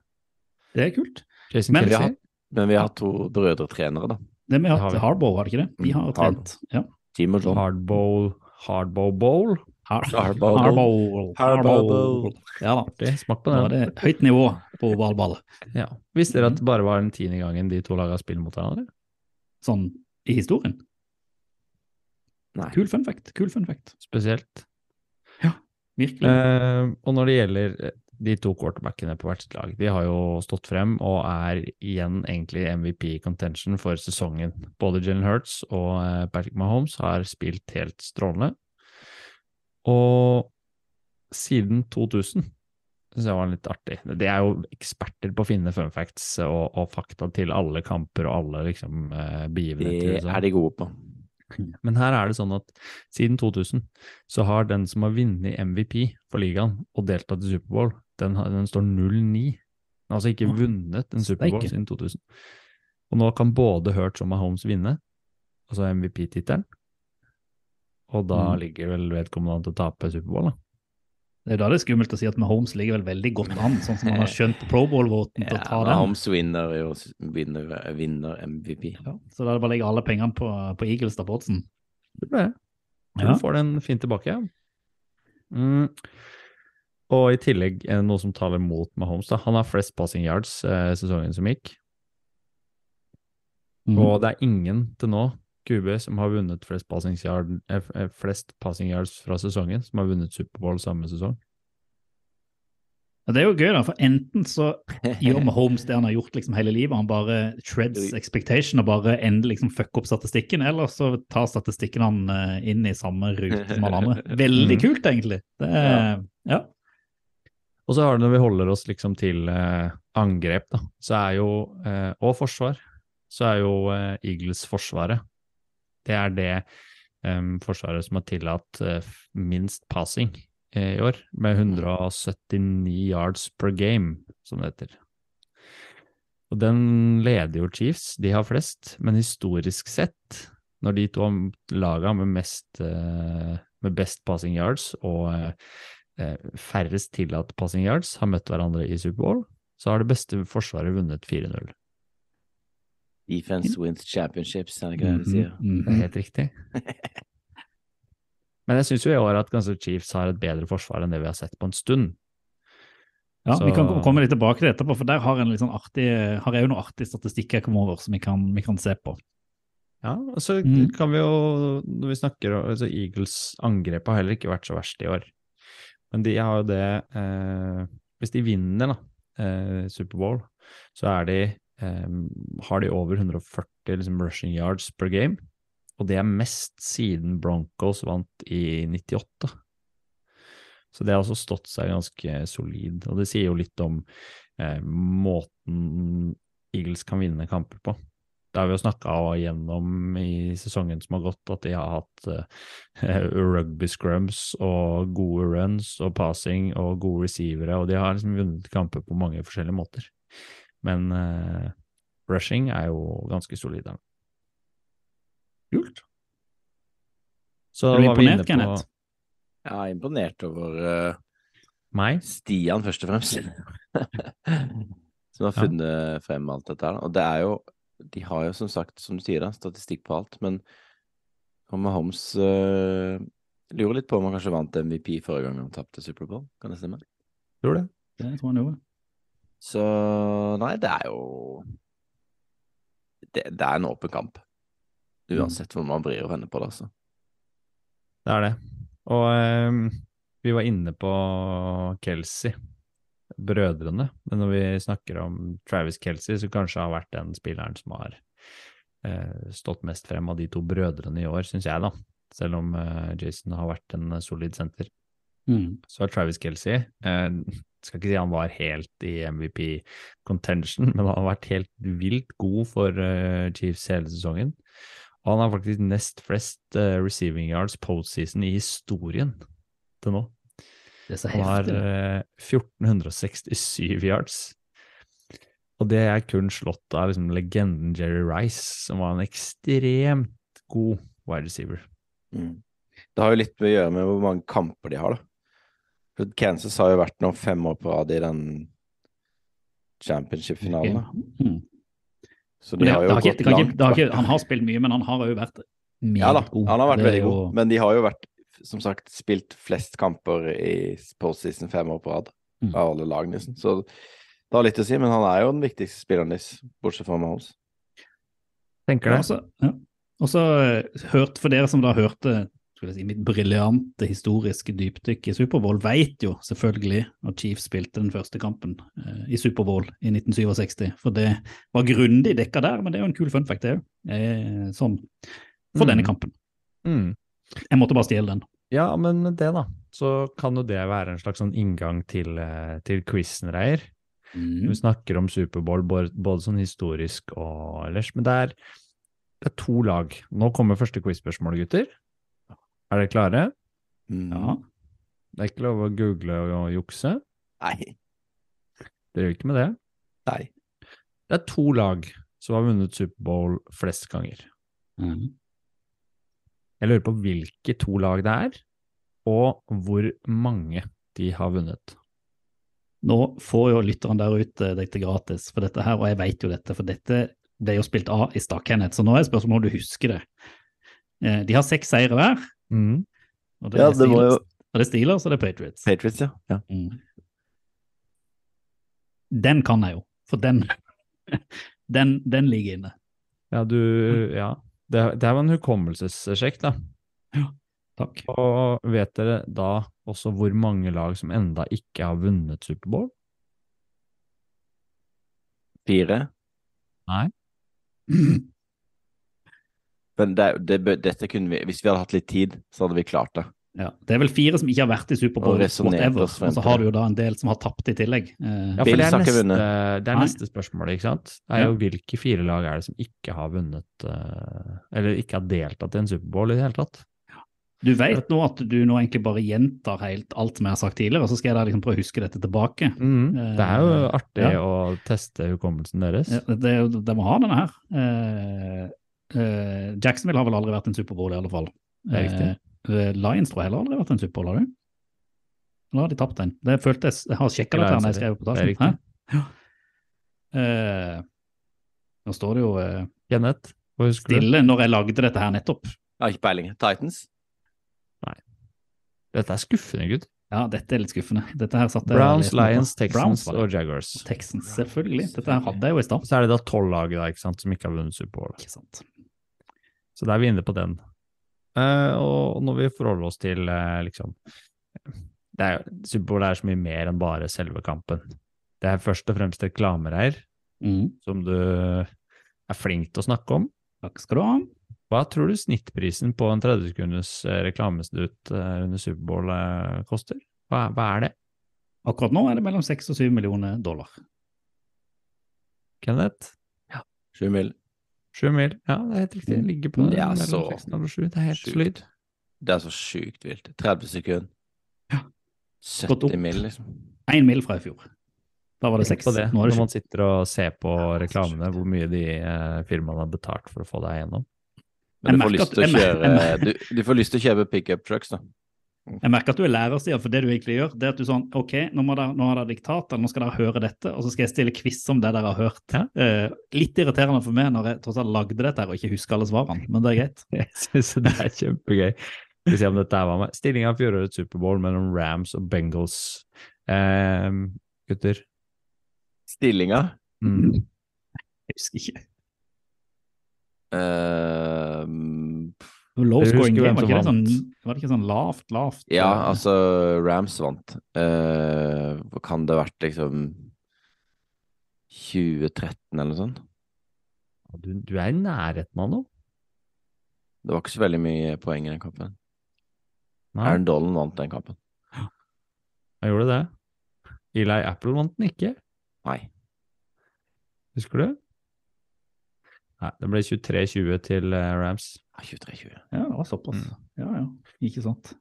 Speaker 4: Det er kult.
Speaker 5: Jason men, Kelsey. Vi har, men vi har to brødretrenere, da.
Speaker 4: Det med har hatt var har det ikke det? De har trent. Ja.
Speaker 5: Team og John.
Speaker 6: Hardball, hardball Bowl?
Speaker 4: Hardball. Hardbowl. Hardbowl. Ja da.
Speaker 6: Smak på det.
Speaker 4: Da var det høyt nivå på ovalball.
Speaker 6: Ja. Visste dere at det bare var den tiende gangen de to lagene spiller mot hverandre?
Speaker 4: Sånn i historien?
Speaker 6: Nei.
Speaker 4: Kul fun fact. Kul fun fact.
Speaker 6: Spesielt.
Speaker 4: Ja, virkelig.
Speaker 6: Eh, og når det gjelder de to quarterbackene på hvert sitt lag, de har jo stått frem og er igjen egentlig MVP contention for sesongen. Både Jalen Hurts og eh, Patrick Mahomes har spilt helt strålende. Og siden 2000 syns jeg var litt artig. De er jo eksperter på å finne fun facts og, og fakta til alle kamper og alle liksom, eh, begivenheter.
Speaker 5: Det er de gode på. *laughs*
Speaker 6: Men her er det sånn at siden 2000 så har den som har vunnet MVP for ligaen og deltatt i Superbowl, den, den står 0-9. Altså ikke oh, vunnet en Superbowl siden 2000. Og nå kan både Hurts og Mahomes vinne, altså MVP-tittelen. Og da mm. ligger vel vedkommende an til å tape Superbowl, da.
Speaker 4: Det er da det er skummelt å si at Mahomes ligger vel veldig godt an, sånn som han har *laughs* skjønt på Pro Bowl-voten til å ta den.
Speaker 5: Mahomes vinner, jo, vinner, vinner MVP. Ja,
Speaker 4: så da er det bare å legge alle pengene på, på Eagles da, Bårdsen.
Speaker 6: Det blir det. Du ja. får den fint tilbake. Ja. Mm. Og i tillegg er det noe som taler mot Mahomes. Da. Han har flest passing yards eh, sesongen som gikk. Mm. Og det er ingen til nå, QB, som har vunnet flest passing, yard, eh, eh, flest passing yards fra sesongen, som har vunnet Superbowl samme sesong.
Speaker 4: Ja, Det er jo gøy, da, for enten så *laughs* gjør Mahomes det han har gjort liksom hele livet, han bare shreds expectation og bare endelig liksom fucker opp statistikken, eller så tar statistikken han eh, inn i samme rute som alle andre. *laughs* Veldig kult, egentlig. Det er, ja.
Speaker 6: Og så har det når vi holder oss liksom til eh, angrep, da, så er jo, eh, og forsvar, så er jo eh, Eagles forsvaret. Det er det eh, forsvaret som har tillatt eh, minst passing eh, i år, med 179 yards per game, som det heter. Og den leder jo Chiefs, de har flest, men historisk sett, når de to laga med mest eh, med best passing yards og færrest tillatt passing yards har møtt hverandre i Superbowl, så har det beste forsvaret vunnet 4-0.
Speaker 5: Defense wins championships, er det ikke det de sier?
Speaker 4: Mhm,
Speaker 6: Det er helt riktig. *laughs* Men jeg syns jo i år at kanskje Chiefs har et bedre forsvar enn det vi har sett på en stund.
Speaker 4: Ja,
Speaker 6: Så-
Speaker 4: Vi kan komme litt tilbake til det etterpå, for der har, en litt sånn artig, har jeg jo noe artig statistikk jeg kommer over som vi kan, vi kan se på.
Speaker 6: Ja, og så
Speaker 4: Mm.
Speaker 6: kan vi jo, når vi snakker om altså Eagles angrep har heller ikke vært så verst i år. Men de har jo det eh, Hvis de vinner da, eh, Superbowl, så er de, eh, har de over 140 liksom, rushing yards per game. Og det er mest siden Broncos vant i 98. Så det har også stått seg ganske solid. Og det sier jo litt om eh, måten Eagles kan vinne kamper på. Det har vi jo snakka gjennom i sesongen som har gått, at de har hatt uh, rugby scrums og gode runs og passing og gode receivere, og de har liksom vunnet kamper på mange forskjellige måter. Men uh, rushing er jo ganske solid.
Speaker 4: Kult.
Speaker 6: Så
Speaker 4: Er du
Speaker 6: var vi inne
Speaker 4: imponert,
Speaker 6: på?
Speaker 5: Jeg er imponert over uh,
Speaker 6: meg.
Speaker 5: Stian, først og fremst. *laughs* som har
Speaker 6: Ja.
Speaker 5: funnet frem alt dette her. Og det er jo De har jo som sagt, som du sier, da, statistikk på alt, men Mahomes uh, lurer litt på om han kanskje vant MVP forrige gang han tapte Superbowl, kan det stemme?
Speaker 6: Tror det.
Speaker 4: Det tror jeg han gjorde.
Speaker 5: Så nei, det er jo Det, det er en åpen kamp. Uansett hvor man vrir og vender på det, altså.
Speaker 6: Det er det. Og ehm, vi var inne på Kelsey, brødrene. Men når vi snakker om Travis Kelsey, så kanskje har vært den spilleren som har eh, stått mest frem av de to brødrene i år, syns jeg, da. Selv om eh, Jason har vært en solid senter.
Speaker 4: Mm.
Speaker 6: Så har Travis Kelsey eh, Skal ikke si han var helt i MVP contention, men han har vært helt vilt god for eh, Chiefs hele sesongen. Og han har faktisk nest flest eh, receiving yards postseason i historien til nå.
Speaker 4: Det er så
Speaker 6: Han har eh, 1467 yards. Og det er kun slått av liksom, legenden Jerry Rice, som var en ekstremt god wide receiver.
Speaker 5: Mm. Det har jo litt med å gjøre med hvor mange kamper de har, da. For Kansas har jo vært nå fem år på rad i den championship-finalen.
Speaker 4: Mm.
Speaker 5: Så de
Speaker 4: det-
Speaker 5: har
Speaker 4: det
Speaker 5: jo
Speaker 4: har
Speaker 5: gått
Speaker 4: ikke-
Speaker 5: langt.
Speaker 4: har ikke- Han har spilt mye, men han har òg vært meget
Speaker 5: Ja da,
Speaker 4: god.
Speaker 5: han har vært veldig
Speaker 4: jo-
Speaker 5: god, men de har jo vært, som sagt, spilt flest kamper i postseason fem år på rad
Speaker 4: Mm.
Speaker 5: av alle lag, nesten. Så det har litt å si, men han er jo den viktigste spilleren deres, bortsett fra Mahomes.
Speaker 6: Tenker det.
Speaker 4: altså, ja. Og så eh, hørt, for dere som da hørte jeg si, mitt briljante historiske dypdykk i Superbowl, vet jo selvfølgelig at Chiefs spilte den første kampen eh, i Superbowl i 1967. For det var grundig dekka der, men det er jo en kul fun fact, det òg. Eh, sånn for
Speaker 6: Mm.
Speaker 4: denne kampen.
Speaker 6: Mm.
Speaker 4: Jeg måtte bare stjele den.
Speaker 6: Ja, men med det, da, så kan jo det være en slags sånn inngang til, eh, til quizen, Reier.
Speaker 4: Mm.
Speaker 6: Vi snakker om Superbowl både, både sånn historisk og ellers, men det er, det er to lag. Nå kommer første quiz-spørsmål, gutter. Er dere klare?
Speaker 5: Mm.
Speaker 4: Ja.
Speaker 6: Det er ikke lov å google og jukse.
Speaker 5: Nei.
Speaker 6: Dere gjør ikke med det?
Speaker 5: Nei.
Speaker 6: Det er to lag som har vunnet Superbowl flest ganger.
Speaker 4: Mm.
Speaker 6: Jeg lurer på hvilke to lag det er, og hvor mange de har vunnet.
Speaker 4: Nå får jo lytteren der ute dette gratis, for dette her, og jeg vet jo dette, for dette ble jo spilt av i stad, Kenneth, så nå er spørsmålet om du husker det. Eh, De har seks seire hver,
Speaker 6: Mm.
Speaker 4: og det
Speaker 5: Ja, det
Speaker 4: var
Speaker 5: jo
Speaker 4: og det er Steelers og det er Patriots.
Speaker 5: Patriots, ja. ja.
Speaker 4: Mm. Den kan jeg jo, for den, *laughs* den, den ligger inne.
Speaker 6: Ja, du Ja. Det, det er jo en hukommelsessjekk, da.
Speaker 4: Ja, Takk.
Speaker 6: Og vet dere da også hvor mange lag som enda ikke har vunnet Superbowl?
Speaker 5: Fire.
Speaker 6: Nei. *clears throat*
Speaker 5: Men det, det, dette kunne vi, hvis vi hadde hatt litt tid, så hadde vi klart det.
Speaker 4: Ja, Det er vel fire som ikke har vært i Superbowl,
Speaker 5: Og
Speaker 4: whatever. Og så har du jo da en del som har tapt i tillegg. Eh,
Speaker 6: Ja, for det er neste, det er neste spørsmål, ikke sant? Det er jo
Speaker 4: Ja.
Speaker 6: hvilke fire lag er det som ikke har vunnet eh, Eller ikke har deltatt i en Superbowl i det hele tatt?
Speaker 4: Du vet nå at du nå egentlig bare gjentar helt alt som jeg har sagt tidligere, og så skal jeg da liksom prøve å huske dette tilbake.
Speaker 6: Mm. Det er jo
Speaker 4: Eh,
Speaker 6: artig
Speaker 4: ja.
Speaker 6: å teste hukommelsen deres.
Speaker 4: Ja, det, er de må ha denne her. Eh, eh, Jacksonville har vel aldri vært en Superbowl, i alle fall.
Speaker 6: Det er riktig.
Speaker 4: Lions tror jeg heller aldri har vært en Superbowl, har du? Eller har de tapt den? Det følte jeg, jeg har sjekka dette her når jeg skrev reportasjen.
Speaker 6: Det?
Speaker 4: Ja. Eh, nå står det jo eh,
Speaker 6: Jeanette, hva husker du?
Speaker 4: stille når jeg lagde dette her nettopp.
Speaker 5: Jeg har ikke peiling. Titans? Nei.
Speaker 6: Dette er skuffende, gutt.
Speaker 4: Ja, dette er litt skuffende. Dette her satt
Speaker 6: Browns. Lions, Texans
Speaker 4: Browns
Speaker 6: og Jaguars.
Speaker 4: Texans, selvfølgelig. Dette her hadde jeg jo i stad.
Speaker 6: Så er det da tolv lag da, ikke sant, som ikke har vunnet Superbowl.
Speaker 4: Ikke sant.
Speaker 6: Så da er vi inne på den. Eh, og når vi forholder oss til eh, liksom det er, Superbowl er så mye mer enn bare selve kampen. Det er først og fremst reklamereier
Speaker 4: Mm.
Speaker 6: som du er flink til å snakke om.
Speaker 4: Takk skal du ha.
Speaker 6: Hva tror du snittprisen på en 30 sekunders eh, reklamesnutt under Superbowl koster? Hva, hva er det?
Speaker 4: Akkurat nå er det mellom 6 og 7 millioner dollar.
Speaker 6: Kenneth?
Speaker 5: Sju mil.
Speaker 6: Sju mil? Ja, det er helt riktig. Det ligger på
Speaker 5: Det er så
Speaker 6: 6 og 7. Det er helt
Speaker 5: sjukt.
Speaker 6: solid.
Speaker 5: Det er så sjukt vilt. 30 sekunder.
Speaker 4: Ja.
Speaker 5: 70 mil, liksom.
Speaker 4: Én mil fra i fjor. Da var det seks. Nå er det
Speaker 6: når man sitter og ser på reklamene, hvor mye de eh, firmaene har betalt for å få deg gjennom.
Speaker 5: Men du får
Speaker 4: at-
Speaker 5: kjøre du, du får lyst til å kjøpe pickup trucks, da.
Speaker 4: Jeg merker at du er lærer, Stian, for det du egentlig gjør, det er at du sånn OK, nå, må der, nå har dere diktat, eller nå skal dere høre dette, og så skal jeg stille quiz om det dere har hørt.
Speaker 6: Ja.
Speaker 4: Eh, litt irriterende for meg når jeg tross alt lagde dette her og ikke husker alle svarene, men det er greit. *laughs*
Speaker 6: Jeg syns det er kjempegøy. Skal vi se om dette her var med. Stillinga av fjorårets Superbowl mellom Rams og Bengals. Eh, gutter?
Speaker 5: Stillinga
Speaker 6: Mm. *laughs*
Speaker 4: Jeg husker ikke.
Speaker 5: eh,
Speaker 4: Low scoring game, var, ikke sånn, var det ikke sånn lavt, lavt?
Speaker 5: Ja,
Speaker 4: eh,
Speaker 5: altså Rams vant. Uh, kan det ha vært, liksom 2013 eller noe sånt?
Speaker 6: Du, du er i nærheten av noe.
Speaker 5: Det var ikke så veldig mye poeng i den kampen.
Speaker 6: Nei,
Speaker 5: Aaron Dollen vant den kampen.
Speaker 6: jeg gjorde det. Eli Apple vant den ikke.
Speaker 5: Nei.
Speaker 6: Husker du? Nei, det ble 23-20 til eh, Rams.
Speaker 5: Ja, 23-20.
Speaker 4: Ja, det var såpass.
Speaker 6: Mm.
Speaker 4: Ja, ja. Ikke sant.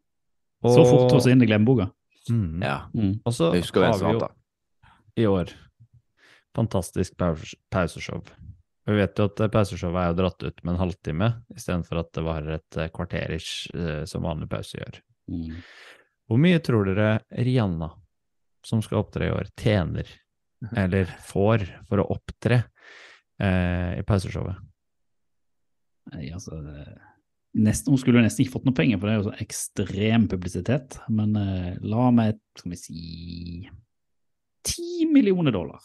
Speaker 6: Og,
Speaker 4: Så fort også inn i glemmeboka.
Speaker 6: Mm.
Speaker 5: Ja.
Speaker 4: Mm.
Speaker 6: Og så har vi jo i år fantastisk pause- pauseshow. Vi vet jo at eh, pauseshowet er jo dratt ut med en halvtime, istedenfor at det var et eh, kvarterish eh, som vanlig pause gjør.
Speaker 4: Mm.
Speaker 6: Hvor mye tror dere Rihanna, som skal opptre i år, tjener, *laughs* eller får, for å opptre eh, i pauseshowet?
Speaker 4: Nei, altså nesten, Hun skulle nesten ikke fått noe penger, for det er jo så ekstrem publisitet. Men eh, la meg, skal vi si ti millioner dollar.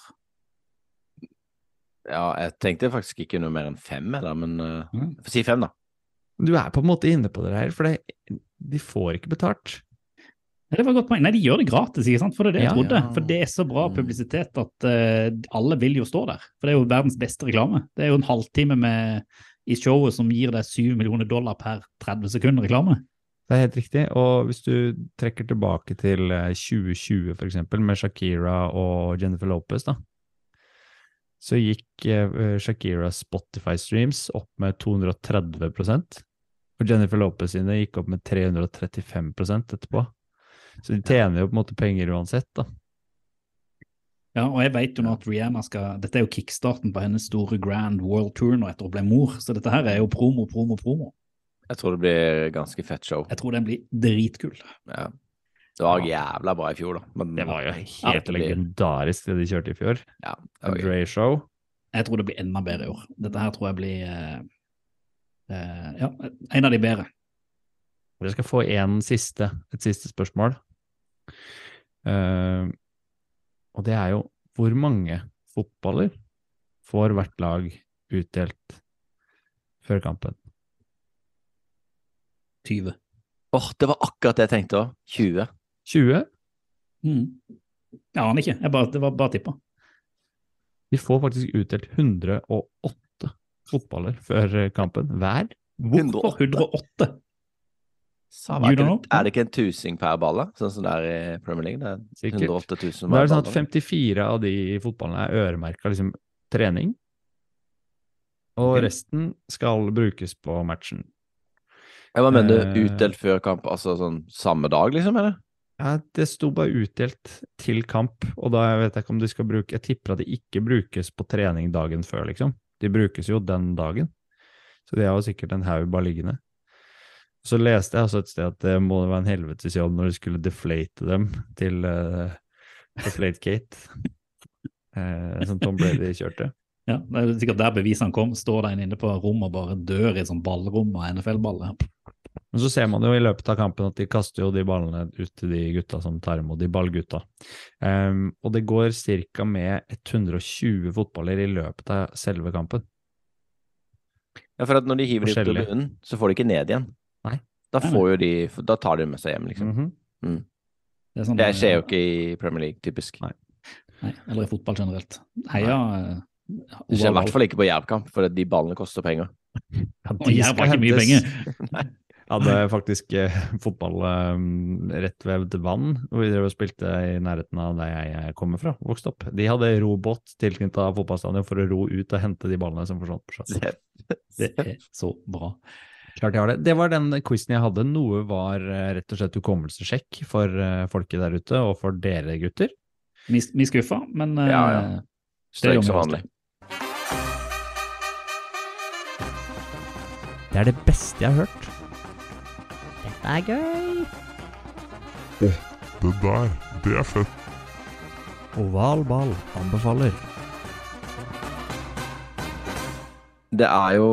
Speaker 5: Ja, jeg tenkte faktisk ikke noe mer enn fem, eller, men uh,
Speaker 4: Mm.
Speaker 5: si fem, da.
Speaker 6: Du er på en måte inne på det her, for det, de får ikke betalt.
Speaker 4: Nei, det var et godt poeng. Nei, de gjør det gratis, ikke sant? For det er det jeg
Speaker 6: Ja,
Speaker 4: trodde.
Speaker 5: ja.
Speaker 4: For det er så bra
Speaker 5: Mm.
Speaker 4: publisitet at uh, alle vil jo stå der. For det er jo verdens beste reklame. Det er jo en halvtime med, i showet som gir deg 7 millioner dollar per 30 sekunder reklame.
Speaker 6: Det er helt riktig. Og hvis du trekker tilbake til eh, 2020 for eksempel, med Shakira og Jennifer Lopez, da, så gikk eh, Shakiras Spotify-streams opp med 230% og Jennifer Lopez sine gikk opp med 335% etterpå. Så de tjener jo på en måte penger uansett, da.
Speaker 4: Ja, og jeg vet jo nå at Rihanna skal Dette er jo kickstarten på hennes store Grand World Tour nå etter å bli mor, så dette her er jo promo, promo, promo.
Speaker 5: Jeg tror det blir ganske fett show.
Speaker 4: Jeg tror den blir dritkul.
Speaker 5: Ja. Det var jævla bra i fjor, da. Men
Speaker 6: Det var jo helt
Speaker 5: ja,
Speaker 6: legendarisk det de kjørte i fjor.
Speaker 5: Ja, okay. var.
Speaker 6: Dre Show.
Speaker 4: Jeg tror det blir enda bedre i år. Dette her tror jeg blir eh, eh, ja, en av de bedre.
Speaker 6: Dere skal få en siste, et siste spørsmål. Eh, og det er jo hvor mange fotballer får hvert lag utdelt før kampen?
Speaker 4: 20.
Speaker 5: Åh, det var akkurat det jeg tenkte òg. 20.
Speaker 6: 20?
Speaker 4: Mm. Jeg aner ikke. Jeg bare, det var bare tippa.
Speaker 6: De får faktisk utdelt 108 fotballer før kampen hver.
Speaker 4: Hvorfor 108?
Speaker 5: Er, det, er det ikke en tusing per ball, da? Sånn som det er i Premier League? Det er
Speaker 6: Sikkert.
Speaker 5: 108 000
Speaker 6: Da er det sånn at 54 av de fotballene er øremerka liksom, trening, og
Speaker 4: okay.
Speaker 6: resten skal brukes på matchen.
Speaker 5: Ja, Hva mener du?
Speaker 6: Eh,
Speaker 5: Utdelt før kamp? Altså sånn samme dag, liksom? eller?
Speaker 6: Ja, det sto bare utdelt til kamp, og da vet jeg ikke om de skal bruke Jeg tipper at de ikke brukes på trening dagen før, liksom. De brukes jo den dagen. Så de har jo sikkert en haug bare liggende. Så leste jeg altså et sted at det må være en helvetes jobb når de skulle deflate dem til uh, Deflategate, uh, *laughs* som Tom Brady kjørte.
Speaker 4: Ja, det er sikkert der bevisene kom. Står der inne på rommet og bare dør i sånn ballrom av NFL-baller.
Speaker 6: Men så ser man jo i løpet av kampen at de kaster jo de ballene ut til de gutta som tar imot, de ballgutta. Um, og det går ca. med 120 fotballer i løpet av selve kampen.
Speaker 5: Ja, for at når de hiver dem ut
Speaker 6: av
Speaker 5: bunnen, så får de ikke ned igjen. Da, får jo de, da tar de det med seg hjem, liksom.
Speaker 6: Mhm.
Speaker 5: Mm.
Speaker 4: Det, er sånn,
Speaker 5: Det skjer jo ikke i Premier League, typisk.
Speaker 6: Nei.
Speaker 4: Nei, eller i fotball generelt. Heia eh,
Speaker 5: Det skjer i hvert fall ikke på Jervkamp, for de ballene koster penger. *laughs*
Speaker 6: Ja,
Speaker 4: Og Jerv har ikke mye penger. *laughs*
Speaker 6: Hadde faktisk eh, *laughs* fotball eh, rett ved vann, og vi drev og spilte i nærheten av der jeg kommer fra, vokste opp. De hadde robåt tilknyttet fotballstadion for å ro ut og hente de ballene som forsvant på sjøen.
Speaker 4: Det er så bra.
Speaker 6: Klart jeg har det. Det var den quizen jeg hadde. Noe var eh, rett og slett hukommelsessjekk for eh, folket der ute, og for dere gutter.
Speaker 4: Vi, skuffa, men eh,
Speaker 5: Ja, ja.
Speaker 4: det er
Speaker 5: ikke
Speaker 4: så
Speaker 5: vanlig.
Speaker 6: Det er det beste jeg har hørt. Dette er gøy.
Speaker 11: Det der, det er fett.
Speaker 6: Oval ball anbefaler.
Speaker 5: Det er jo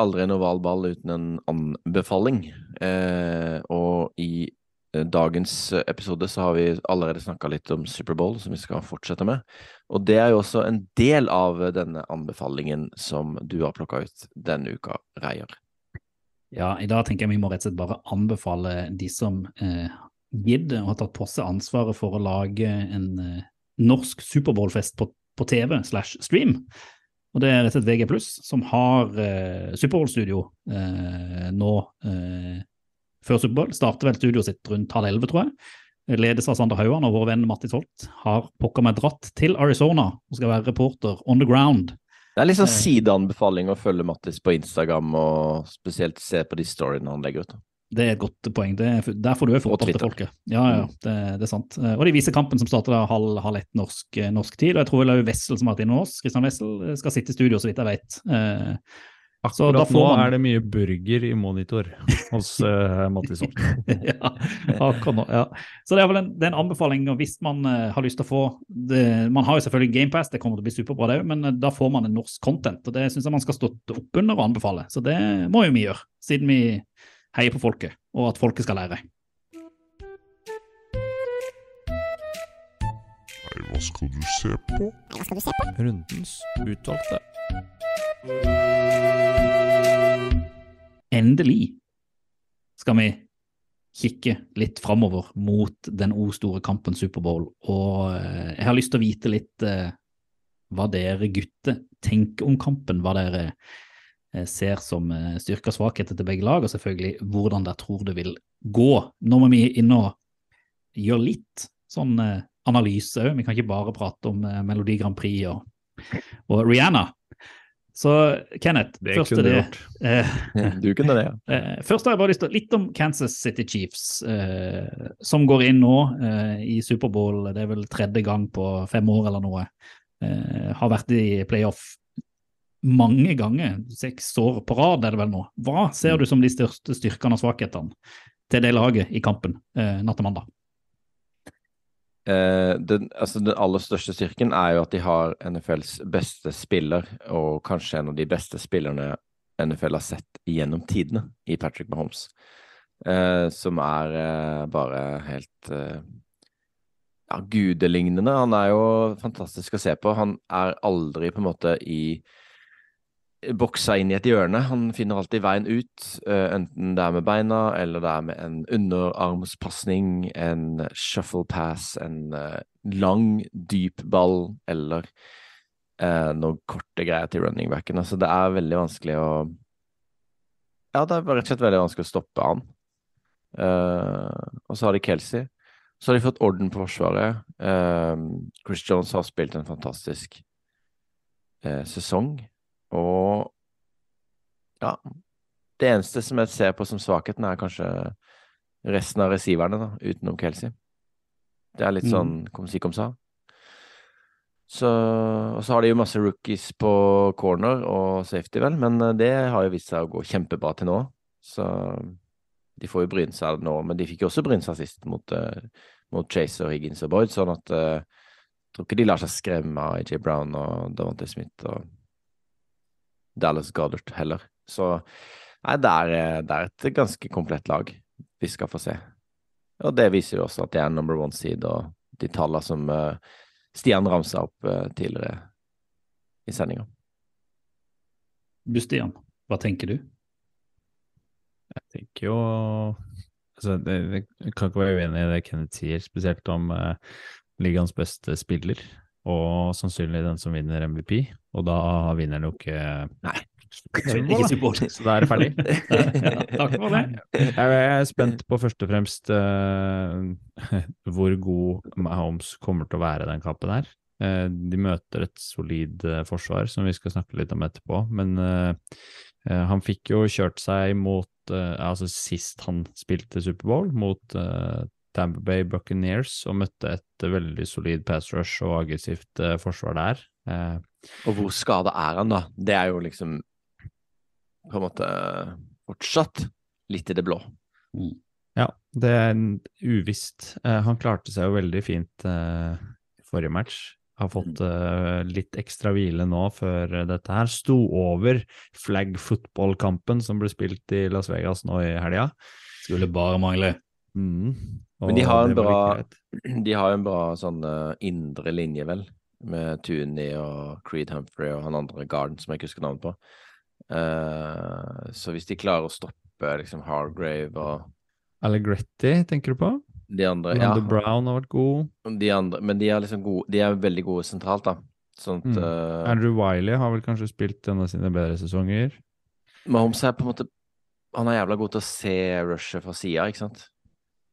Speaker 5: aldri en oval ball uten en anbefaling. Eh, og i eh, dagens episode så har vi allerede snakka litt om Superbowl, som vi skal fortsette med. Og det er jo også en del av denne anbefalingen som du har plukka ut denne uka, Reier.
Speaker 4: Ja, i dag tenker jeg vi må rett og slett bare anbefale de som eh, gidder og har tatt på seg ansvaret for å lage en eh, norsk Superbowl-fest på, på TV slash stream. Og det er rett og slett VG+, som har eh, Superbowl-studio eh, nå eh, før Superbowl. Starter vel studioet sitt rundt halv elleve, tror jeg. Ledes av Sander Hauan, og vår venn Mattis Holt har pokker meg dratt til Arizona og skal være reporter on the ground.
Speaker 5: Det er
Speaker 4: liksom
Speaker 5: sideanbefaling å følge Mattis på Instagram, og spesielt se på de storyene han legger ut.
Speaker 4: Det er et godt poeng. Det er, der får du jo forhold til folket. Ja, ja, det, det er sant. Eh, Og de viser kampen som starter da halv, halv ett norsk, eh, norsk tid. Og jeg tror vel Wessel som har vært innom oss, Kristian Wessel, eh, skal sitte i studio, så vidt jeg vet. Eh, Så da
Speaker 6: Akkurat nå
Speaker 4: man-
Speaker 6: er det mye burger i monitor hos *laughs* uh, Mattis Holt.
Speaker 4: ja, akkurat ja. Så det er vel en, det er en anbefaling og hvis man uh, har lyst til å få det, Man har jo selvfølgelig GamePass, det kommer til å bli superbra det òg, men uh, da får man en norsk content. og Det syns jeg man skal stå opp under og anbefale. Så det må jo vi gjøre, siden vi heier på folket, og at folket skal lære.
Speaker 11: Nei, hva skal du se på?
Speaker 6: Rundens utvalgte.
Speaker 4: Endelig skal vi kikke litt framover mot den o store kampen Superbowl. Og eh, jeg har lyst til å vite litt eh, hva dere gutter tenker om kampen. Hva dere ser som eh, styrker og svakheter til begge lag, og selvfølgelig hvordan dere tror det vil gå. Nå må vi inn og gjøre litt sånn eh, analyse òg. Vi kan ikke bare prate om eh, Melodi Grand Prix og, og Rihanna. Så Kenneth,
Speaker 6: Det
Speaker 4: først
Speaker 6: kunne du
Speaker 4: det.
Speaker 6: gjort.
Speaker 4: Eh, *laughs*
Speaker 5: Du kunne det, ja. *laughs*
Speaker 4: Eh, først har jeg bare lyst til litt om Kansas City Chiefs, eh, som går inn nå eh, i Superbowl. Det er vel tredje gang på fem år eller noe. Eh, har vært i playoff mange ganger, seks år på rad er det vel nå. Hva ser du som de største styrkene og svakhetene til det laget i kampen eh, natt til mandag?
Speaker 5: Eh, den, altså den aller største styrken er jo at de har NFLs beste spiller, og kanskje en av de beste spillerne NFL har sett gjennom tidene, i Patrick Mahomes. Eh, som er eh, bare helt eh, ja, gudelignende. Han er jo fantastisk å se på. Han er aldri på en måte i boksa inn i et hjørne. Han finner alltid veien ut, eh, enten det er med beina, eller det er med en underarmspasning, en shuffle pass, en eh, lang, dyp ball, eller eh, noen korte greier til running backen. Altså, det er veldig vanskelig å Ja, det er rett og slett veldig vanskelig å stoppe han. Eh, og så har de Kelsey. Så har de fått orden på forsvaret. Eh, Chris Jones har spilt en fantastisk eh, sesong. Og ja Det eneste som jeg ser på som svakheten, er kanskje resten av receiverne, da, utenom Kelsey. Det er litt
Speaker 4: Mm.
Speaker 5: sånn kom si, kom sa. Så, og så har de jo masse rookies på corner og safety, vel, men eh, det har jo vist seg å gå kjempebra til nå. Så de får jo bryne seg nå, men de fikk jo også bryne seg sist mot, eh, mot Chase og Higgins og Boyd, sånn at eh, jeg tror ikke de lar seg skremme av AJ Brown og Davante Smith og Dallas Goddard heller. Så nei, det er, eh, det er et ganske komplett lag vi skal få se. Og det viser jo også at det er number one seed, og de tallene som eh, Stian ramsa opp eh, tidligere i sendinga.
Speaker 4: Bustian, hva tenker du?
Speaker 6: Jeg tenker jo altså, det, Jeg kan ikke være uenig i det Kenneth sier, spesielt om eh, ligaens beste spiller, og sannsynlig den som vinner MVP. Og da vinner jo Nei.
Speaker 4: Ikke Super Bowl.
Speaker 6: Så da er det ferdig.
Speaker 4: Ja, *laughs* takk for det.
Speaker 6: Jeg er spent på først og fremst uh, hvor god Mahomes kommer til å være i den kampen her. Uh, de møter et solid uh, forsvar, som vi skal snakke litt om etterpå. Men han fikk jo kjørt seg mot Altså sist han spilte Superbowl, mot Tamper Bay Buccaneers, og møtte et veldig solid pass rush og aggressivt eh, forsvar der. Eh,
Speaker 5: Og hvor skada er han, da? Det er jo liksom på en måte fortsatt litt i det blå.
Speaker 6: Ja, det er en uvisst. Eh, han klarte seg jo veldig fint i forrige match. Har fått litt ekstra hvile nå før dette her. Sto over flag football-kampen som ble spilt i Las Vegas nå i helga.
Speaker 4: Skulle bare mangle.
Speaker 6: Mm.
Speaker 5: Men de har en bra, de har en bra sånn eh, indre linje, vel, med Tooney og Creed Humphrey og han andre Garden som jeg ikke husker navnet på. Uh, så hvis de klarer å stoppe liksom Hargrave og
Speaker 6: Allegretti, tenker du på?
Speaker 5: de andre ja,
Speaker 6: Brown har vært god.
Speaker 5: de andre, Men de er liksom gode, de er veldig gode sentralt, da. Sånt,
Speaker 6: Mm.
Speaker 5: uh,
Speaker 6: Andrew Wiley har vel kanskje spilt en av sine bedre sesonger.
Speaker 5: Mahomes er på en måte Han er jævla god til å se rushet fra sida, ikke sant?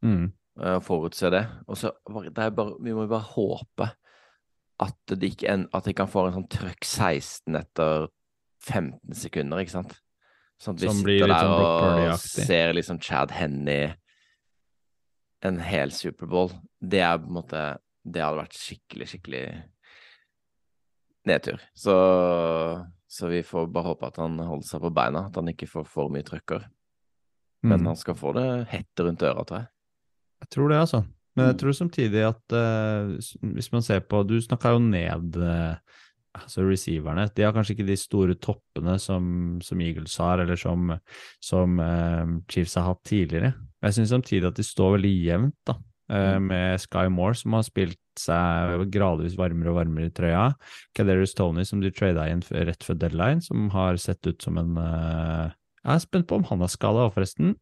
Speaker 6: Mm.
Speaker 5: Eh, forutse det. Og så det er bare, Vi må bare håpe at de ikke, en, at de kan få en sånn trøkk 16 etter 15 sekunder, ikke sant? Sånn at vi sitter der
Speaker 6: sånn
Speaker 5: og ser liksom Chad Henny en hel Superbowl. Det er på en måte Det hadde vært skikkelig, skikkelig nedtur. Så, så vi får bare håpe at han holder seg på beina, at han ikke får for mye trøkker. Men
Speaker 6: Mm.
Speaker 5: han skal få det hett rundt øra, tror jeg.
Speaker 6: Jeg tror det, altså. Men
Speaker 5: Mm.
Speaker 6: jeg tror samtidig at uh, hvis man ser på Du snakka jo ned uh, altså receiverne. De har kanskje ikke de store toppene som, som Eagles har, eller som, som uh, Chiefs har hatt tidligere. Jeg syns samtidig at de står veldig jevnt, da. eh, med Sky Moore, som har spilt seg gradvis varmere og varmere i trøya. Kaderius Tony, som de trada inn rett før deadline, som har sett ut som en Jeg er spent på om han er skada òg, forresten.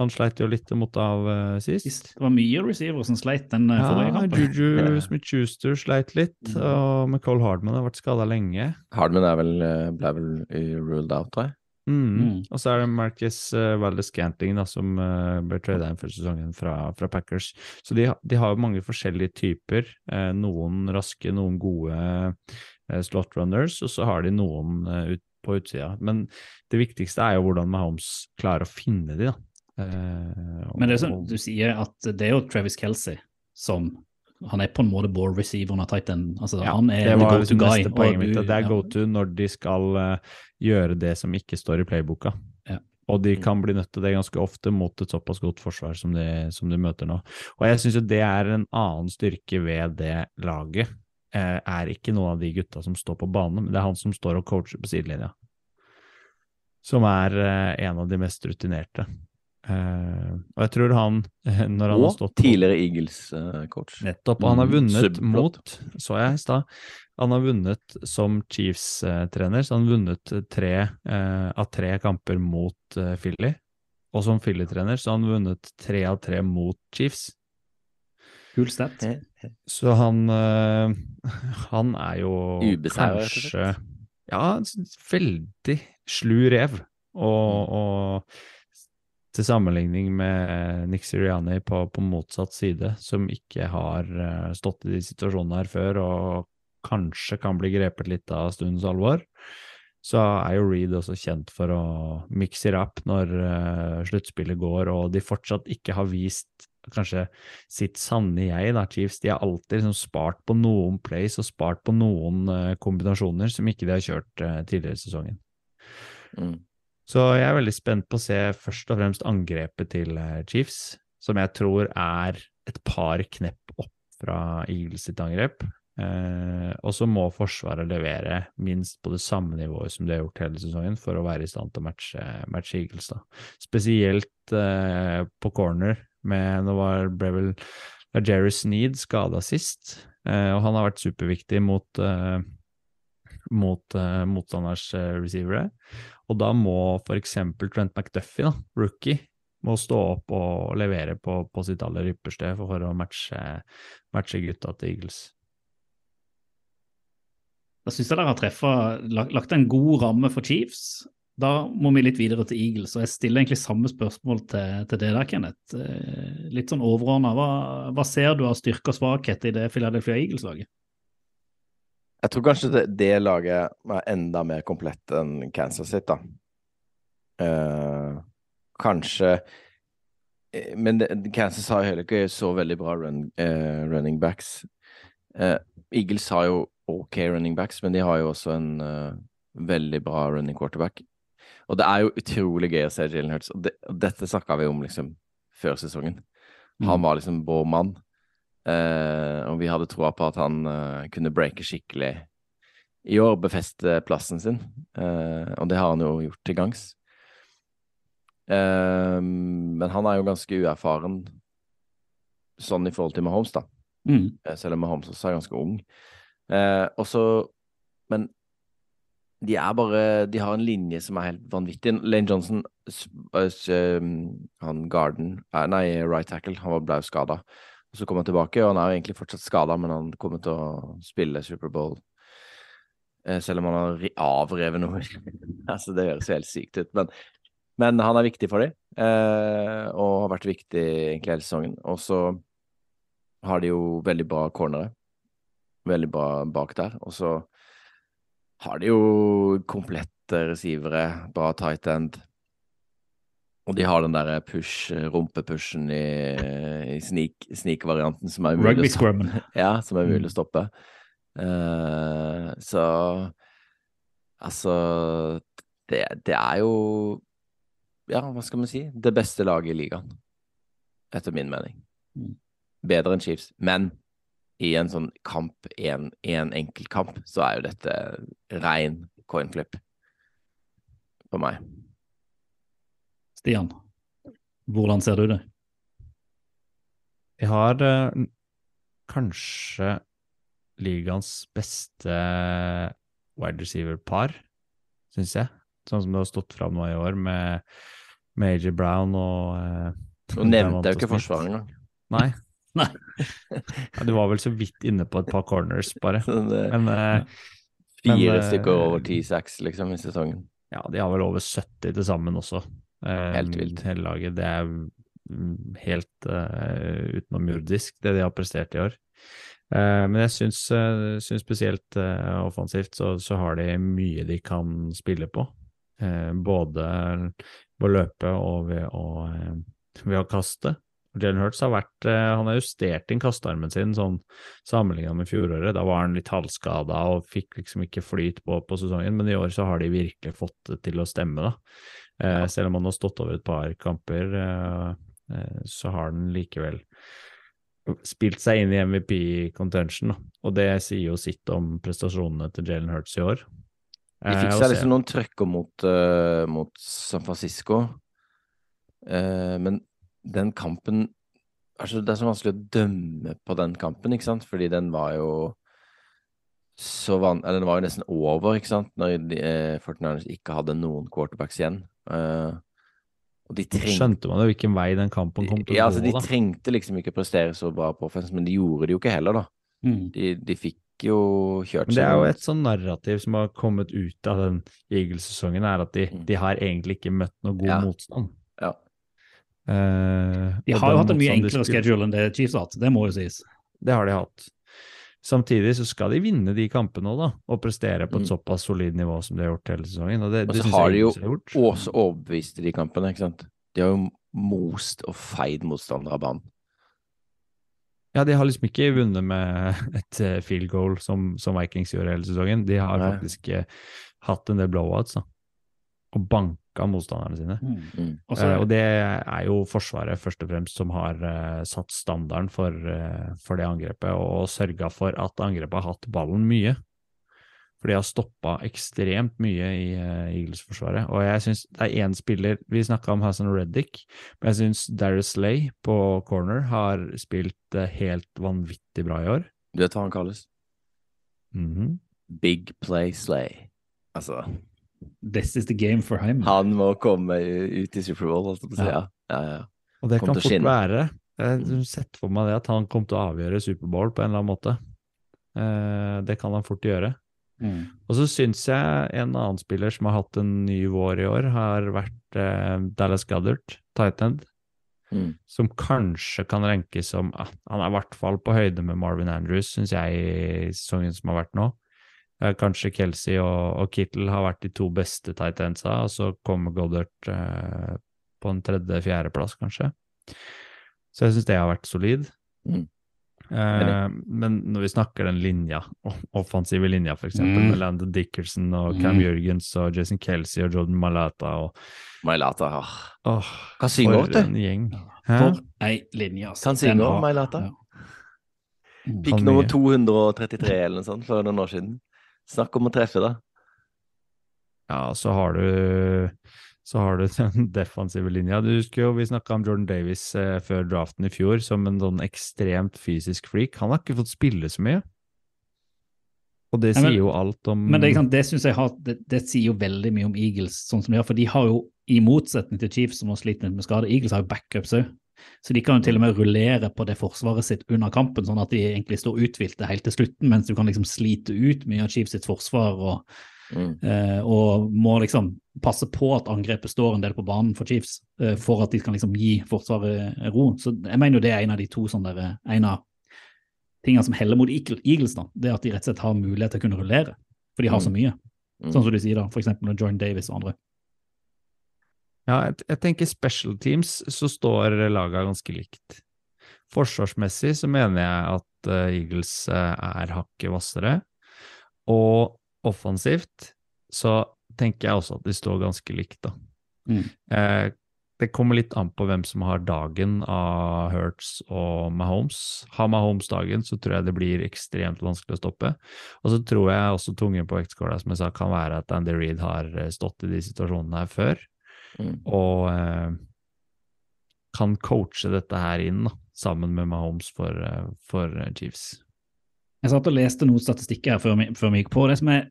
Speaker 6: Han sleit jo litt mot av uh, sist.
Speaker 4: Det var mye receiver som sleit den forrige
Speaker 6: Ja,
Speaker 4: kampen.
Speaker 6: Juju *laughs* Smith-Schuster sleit litt,
Speaker 5: Mm.
Speaker 6: og McCall Hardman har vært skada lenge.
Speaker 5: Hardman er vel, eh, ble vel ruled out, tror jeg.
Speaker 6: Mm.
Speaker 4: Mm.
Speaker 6: Og så er det Marcus uh, Valdes Scantling da, som uh, ble trada inn før sesongen fra, fra Packers. Så de, de har jo mange forskjellige typer. Uh, noen raske, noen gode uh, slot runners, og så har de noen ut, på utsida. Men det viktigste er jo hvordan Mahomes klarer å finne de, da. Eh, og-
Speaker 4: Men det er sånn, du sier at det er jo Travis Kelsey som Han er på en måte ball receiver under tight end. Altså,
Speaker 6: Ja,
Speaker 4: han er
Speaker 6: det var
Speaker 4: go to
Speaker 6: liksom
Speaker 4: guy.
Speaker 6: poenget mitt, det er
Speaker 4: ja.
Speaker 6: go to når de skal eh, gjøre det som ikke står i playboka.
Speaker 4: Ja.
Speaker 6: Og de kan bli nødt til det ganske ofte mot et såpass godt forsvar som de, som de møter nå. Og jeg syns jo det er en annen styrke ved det laget. Eh, er ikke noen av de gutta som står på banen, men det er han som står og coacher på sidelinja. Som er eh, en av de mest rutinerte. Eh, og jeg tror han, *laughs* når han har stått
Speaker 5: tidligere Eagles-coach.
Speaker 6: Nettopp. Og han har
Speaker 5: Mm,
Speaker 6: vunnet
Speaker 5: mm,
Speaker 6: mot, så jeg i stad, han har vunnet som Chiefs-trener, så han har vunnet tre uh, av tre kamper mot eh, Philly. Og som Philly-trener så har han vunnet tre av tre mot Chiefs.
Speaker 4: Kul stat.
Speaker 6: Så han eh, Han er jo
Speaker 5: Ubeseiret,
Speaker 6: kanskje Ja, veldig slu rev. Og,
Speaker 5: Mm.
Speaker 6: og til sammenligning med Nick Sirianni på, på motsatt side, som ikke har eh, stått i de situasjonene her før, og kanskje kan bli grepet litt av stundens alvor, så er jo Reed også kjent for å mikse rapp når uh, sluttspillet går, og de fortsatt ikke har vist kanskje sitt sanne jeg, da, Chiefs. De har alltid liksom spart på noen plays og spart på noen eh, kombinasjoner som ikke de har kjørt eh, tidligere i sesongen.
Speaker 5: Mm.
Speaker 6: Så jeg er veldig spent på å se først og fremst angrepet til eh, Chiefs, som jeg tror er et par knepp opp fra Eagles sitt angrep. Eh, og så må Forsvaret levere minst på det samme nivået som de har gjort hele sesongen, for å være i stand til å matche, matche Eagles. da. Spesielt eh, på corner, med nå var ble vel Jerry Sneed skada sist, eh, og han har vært superviktig mot eh, mot uh, motstanders uh, receivere. Og da må f.eks. Trent McDuffie, da, rookie, må stå opp og levere på, på sitt aller ypperste for å matche, matche gutta til Eagles.
Speaker 4: Da syns jeg dere har treffet, lagt, en god ramme for Chiefs. Da må vi litt videre til Eagles, og jeg stiller egentlig samme spørsmål til, til det der, Kenneth. Eh, Litt sånn overordna. Hva, hva ser du av styrke og svakhet i det Philadelphia Eagles-laget?
Speaker 5: Jeg tror kanskje det, det laget er enda mer komplett enn Kansas sitt, da. Eh, kanskje eh, Men det, Kansas har heller ikke så veldig bra run, eh, running backs. Eh, Eagles har jo OK running backs, men de har jo også en uh, veldig bra running quarterback. Og det er jo utrolig gøy å se Jalen Hurts, og, det, og dette snakka vi om liksom før sesongen. Han var liksom vår mann. Eh, og vi hadde troa på at han uh, kunne breake skikkelig i år, befeste plassen sin. Uh, og det har han jo gjort til gangs. Men han er jo ganske uerfaren sånn i forhold til Mahomes, da.
Speaker 4: Mm.
Speaker 5: Selv om Mahomes også er ganske ung. Og så Men de er bare De har en linje som er helt vanvittig. Lane Johnson, han Garden Nei, right tackle, han ble jo skada. Så kom han tilbake, og han er jo egentlig fortsatt skada, men han kommer til å spille Superbowl. Eh, selv om han har avrevet noe. *laughs* altså, det høres helt sykt ut. Men, men han er viktig for dem, eh, og har vært viktig egentlig hele sesongen. Og så har de jo veldig bra cornere. Veldig bra bak der. Og så har de jo komplette receivere, bra tight end. Og de har den der push, rumpepushen i, i sneak- sneak-varianten som er umulig å stoppe. *laughs* Ja, som er mulig
Speaker 4: Mm.
Speaker 5: å stoppe. Uh, så altså det, det er jo Ja, hva skal man si? Det beste laget i ligaen. Etter min mening.
Speaker 4: Mm.
Speaker 5: Bedre enn Chiefs. Men i en sånn kamp, en, en enkelt kamp, så er jo dette rein coin flip for meg.
Speaker 4: Stian, hvordan ser du det?
Speaker 6: Jeg har eh, kanskje ligaens beste wide receiver-par, syns jeg. Sånn som det har stått fram nå i år, med Major Brown og uh,
Speaker 5: Nå nevnte jeg jo ikke Forsvaret engang.
Speaker 6: Nei. *laughs*
Speaker 4: Nei. *laughs*
Speaker 6: ja, du var vel så vidt inne på et par corners, bare. *laughs*
Speaker 5: Det-
Speaker 6: Men, eh,
Speaker 5: Fire
Speaker 6: men, eh,
Speaker 5: stykker over ti sacks, liksom, i sesongen.
Speaker 6: Ja, de har vel over 70 til sammen også.
Speaker 5: Helt vilt.
Speaker 6: Hele laget. Det er helt uh, utenomjordisk, det de har prestert i år. Uh, men jeg syns, uh, syns spesielt uh, offensivt så, så har de mye de kan spille på. Både ved å løpe og ved å, ved å kaste. Jalen Hurts har vært Han har justert inn kastearmen sin sånn sammenlignet med fjoråret. Da var han litt halvskada og fikk liksom ikke flyt på, på sesongen, men i år så har de virkelig fått det til å stemme, da. Eh, selv om han har stått over et par kamper, eh, eh, så har han likevel spilt seg inn i MVP-contention. Og det sier jo sitt om prestasjonene til Jalen Hurts i år.
Speaker 5: De
Speaker 6: Eh,
Speaker 5: fikk
Speaker 6: og
Speaker 5: seg liksom noen trøkker mot, uh, mot San Francisco. Eh, men den kampen altså Det er så vanskelig å dømme på den kampen, ikke sant? Fordi den var jo så van eller den var jo nesten over, ikke sant? Når de, eh, 49ers ikke hadde noen quarterbacks igjen. Eh, og de trengte
Speaker 6: Skjønte man jo hvilken vei den kampen kom til å
Speaker 5: ja,
Speaker 6: gå?
Speaker 5: altså, de
Speaker 6: da.
Speaker 5: trengte liksom ikke prestere så bra på offense, men de gjorde det jo ikke heller, da.
Speaker 4: Mm.
Speaker 5: De, de fikk jo kjørt
Speaker 6: Men det er jo et sånn narrativ som har kommet ut av den Eagles-sesongen, er at de, de har egentlig ikke møtt noe god
Speaker 5: Mm. Ja.
Speaker 6: motstand.
Speaker 5: Ja.
Speaker 6: Eh,
Speaker 4: De har jo hatt en mye enklere schedule enn det Chiefs har hatt, det må jo sies.
Speaker 6: Det har de hatt. Samtidig så skal de vinne de kampene da, og prestere på et såpass solid nivå som de har gjort hele sesongen. Og det,
Speaker 5: Mm. Og så har de jo også overbevist i de kampene, ikke sant. De har jo most og feid motstandere av banen.
Speaker 6: Ja, de har liksom ikke vunnet med *laughs* et eh, field goal som, som Vikings gjorde hele sesongen. De har
Speaker 5: Nei.
Speaker 6: faktisk eh, hatt en del blowouts, da. Og banka motstanderne sine.
Speaker 5: Mm.
Speaker 4: Og så-
Speaker 6: Eh, og det er jo Forsvaret først og fremst som har uh, satt standarden for, uh, for det angrepet, og sørga for at angrepet har hatt ballen mye. For de har stoppa ekstremt mye i uh, Eagles-forsvaret. Og jeg syns det er én spiller Vi snakka om Hassan Reddick, men jeg syns Darius Slay på corner har spilt eh, helt vanvittig bra i år.
Speaker 5: Du vet hva han kalles?
Speaker 6: Mhm.
Speaker 5: Big play slay. Altså
Speaker 4: This is the game for him.
Speaker 5: Han må komme ut i Superbowl, holdt jeg på å si. Ja. Ja, ja.
Speaker 6: Og det
Speaker 5: kom
Speaker 6: kan fort
Speaker 5: skinne.
Speaker 6: være. Jeg har sett for meg det at han kommer til å avgjøre Superbowl på en eller annen måte. Eh, det kan han fort gjøre.
Speaker 4: Mm.
Speaker 6: Og så syns jeg en annen spiller som har hatt en ny vår i år, har vært eh, Dallas Goddard, tight end.
Speaker 5: Mm.
Speaker 6: Som kanskje kan rankes som ah, Han er i hvert fall på høyde med Marvin Andrews, syns jeg, i sesongen som har vært nå. Eh, kanskje Kelsey og, og Kittle har vært de to beste tight endsa, og så kommer Goddard eh, på en tredje-fjerdeplass, kanskje. Så jeg syns det har vært solid.
Speaker 5: Mm.
Speaker 6: Eh, men når vi snakker den linja, offensive linja f.eks.,
Speaker 5: Mm.
Speaker 6: med Landon Dickerson og Cam
Speaker 5: Mm.
Speaker 6: Jurgens og Jason Kelsey og Jordan Malata og
Speaker 5: ja. åh.
Speaker 6: Åh,
Speaker 5: Kan synge
Speaker 6: en
Speaker 5: du.
Speaker 6: gjeng. Hæ?
Speaker 4: For ei linje, altså.
Speaker 5: Kan synge om Mailata.
Speaker 4: ja.
Speaker 5: Pikk nummer 233 eller noe sånt for noen år siden. Snakk om å treffe, da.
Speaker 6: Ja, så har du så har du *laughs* den defensive linja. Du husker jo vi snakka om Jordan Davis eh, før draften i fjor som en sånn ekstremt fysisk freak. Han har ikke fått spille så mye. Og det
Speaker 4: Nei, men-
Speaker 6: sier jo alt om
Speaker 4: Men det, det synes jeg har, det, det sier jo veldig mye om Eagles, sånn som de har. For de har jo, i motsetning til Chiefs som har slitt med skade, Eagles har jo backups òg. Så de kan jo til og med rullere på det forsvaret sitt under kampen, sånn at de egentlig står uthvilte helt til slutten, mens du kan liksom slite ut mye av Chiefs sitt forsvar og,
Speaker 5: Mm.
Speaker 4: eh, og må liksom passe på at angrepet står en del på banen for Chiefs, eh, for at de kan liksom gi forsvaret ro. Så jeg mener jo det er en av de to sånne der, en av tingene som heller mot Eagle- Eagles, da, det er at de rett og slett har mulighet til å kunne rullere, for de har så
Speaker 5: Mm.
Speaker 4: mye.
Speaker 5: Mm.
Speaker 4: Sånn som du sier da, eksempel med John Davis og andre.
Speaker 6: Ja, jeg, jeg tenker special teams så står laga ganske likt. Forsvarsmessig så mener jeg at eh, Eagles eh, er hakket hvassere. Og offensivt så tenker jeg også at de står ganske likt, da.
Speaker 4: Mm.
Speaker 6: Eh, det kommer litt an på hvem som har dagen av Hurts og Mahomes. Har Mahomes dagen, så tror jeg det blir ekstremt vanskelig å stoppe. Og så tror jeg også tungen på vektskåla, som jeg sa, kan være at Andy Reed har eh, stått i de situasjonene her før
Speaker 5: Mm.
Speaker 6: og eh, kan coache dette her inn da, sammen med Mahomes for, eh, for Chiefs.
Speaker 4: Jeg satt og leste noen statistikker her før vi, før vi gikk på. Det som er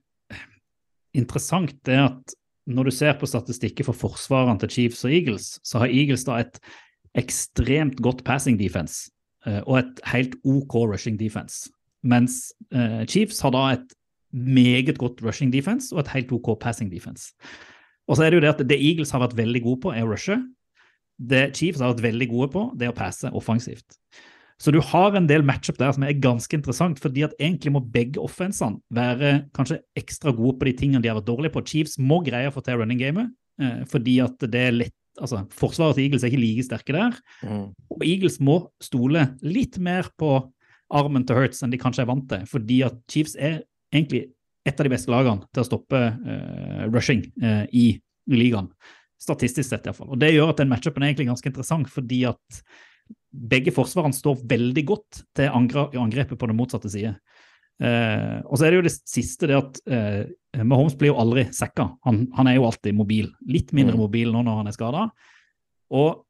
Speaker 4: interessant, er at når du ser på statistikker for forsvarene til Chiefs og Eagles, så har Eagles da et ekstremt godt passing defense eh, og et helt OK rushing defense. Mens eh, Chiefs har da et meget godt rushing defense og et helt OK passing defense. Og så er det jo det at det Eagles har vært veldig gode på, er å rushe. Det Chiefs har vært veldig gode på, det er å passe offensivt. Så du har en del matchup der som er ganske interessant, fordi at egentlig må begge offensene være kanskje ekstra gode på de tingene de har vært dårlige på. Chiefs må greie å få til running gamet, eh, fordi at det er lett Altså, forsvaret til Eagles er ikke like sterke der.
Speaker 5: Mm.
Speaker 4: Og Eagles må stole litt mer på armen til Hurts enn de kanskje er vant til, fordi at Chiefs er egentlig et av de beste lagene til å stoppe uh, rushing uh, i, i ligaen. Statistisk sett, iallfall. Det gjør at den matchupen er egentlig ganske interessant, fordi at begge forsvarene står veldig godt til angrepet på den motsatte side. Uh, og så er det jo det siste, det at uh, Mahomes blir jo aldri sekka. Han, han er jo alltid mobil. Litt mindre
Speaker 5: Mm.
Speaker 4: mobil nå når han er skada. Og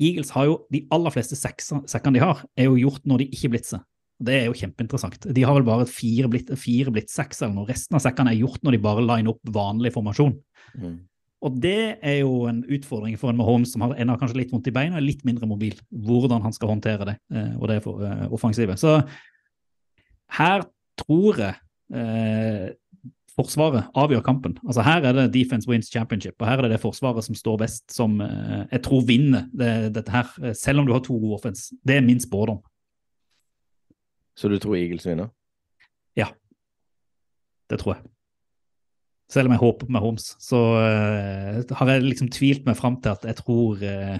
Speaker 4: Eagles har jo de aller fleste sekkene de har, er jo gjort når de ikke blitser. Det er jo kjempeinteressant. De har vel bare fire blitt, fire blitt seks eller noe. Resten av sekkene er gjort når de bare liner opp vanlig formasjon.
Speaker 5: Mm.
Speaker 4: Og det er jo en utfordring for en Mahomes som har ennå kanskje litt vondt i beina og er litt mindre mobil. Hvordan han skal håndtere det, eh, og det er for eh, offensive. Så her tror jeg eh, Forsvaret avgjør kampen. Altså Her er det defense wins championship, og her er det det forsvaret som står best, som jeg tror vinner det, dette her, selv om du har to gode offense. Det er min spådom.
Speaker 5: Så du tror Eagles vinner?
Speaker 4: Ja, det tror jeg. Selv om jeg håper på Mahomes, så uh, har jeg liksom tvilt meg fram til at jeg tror uh,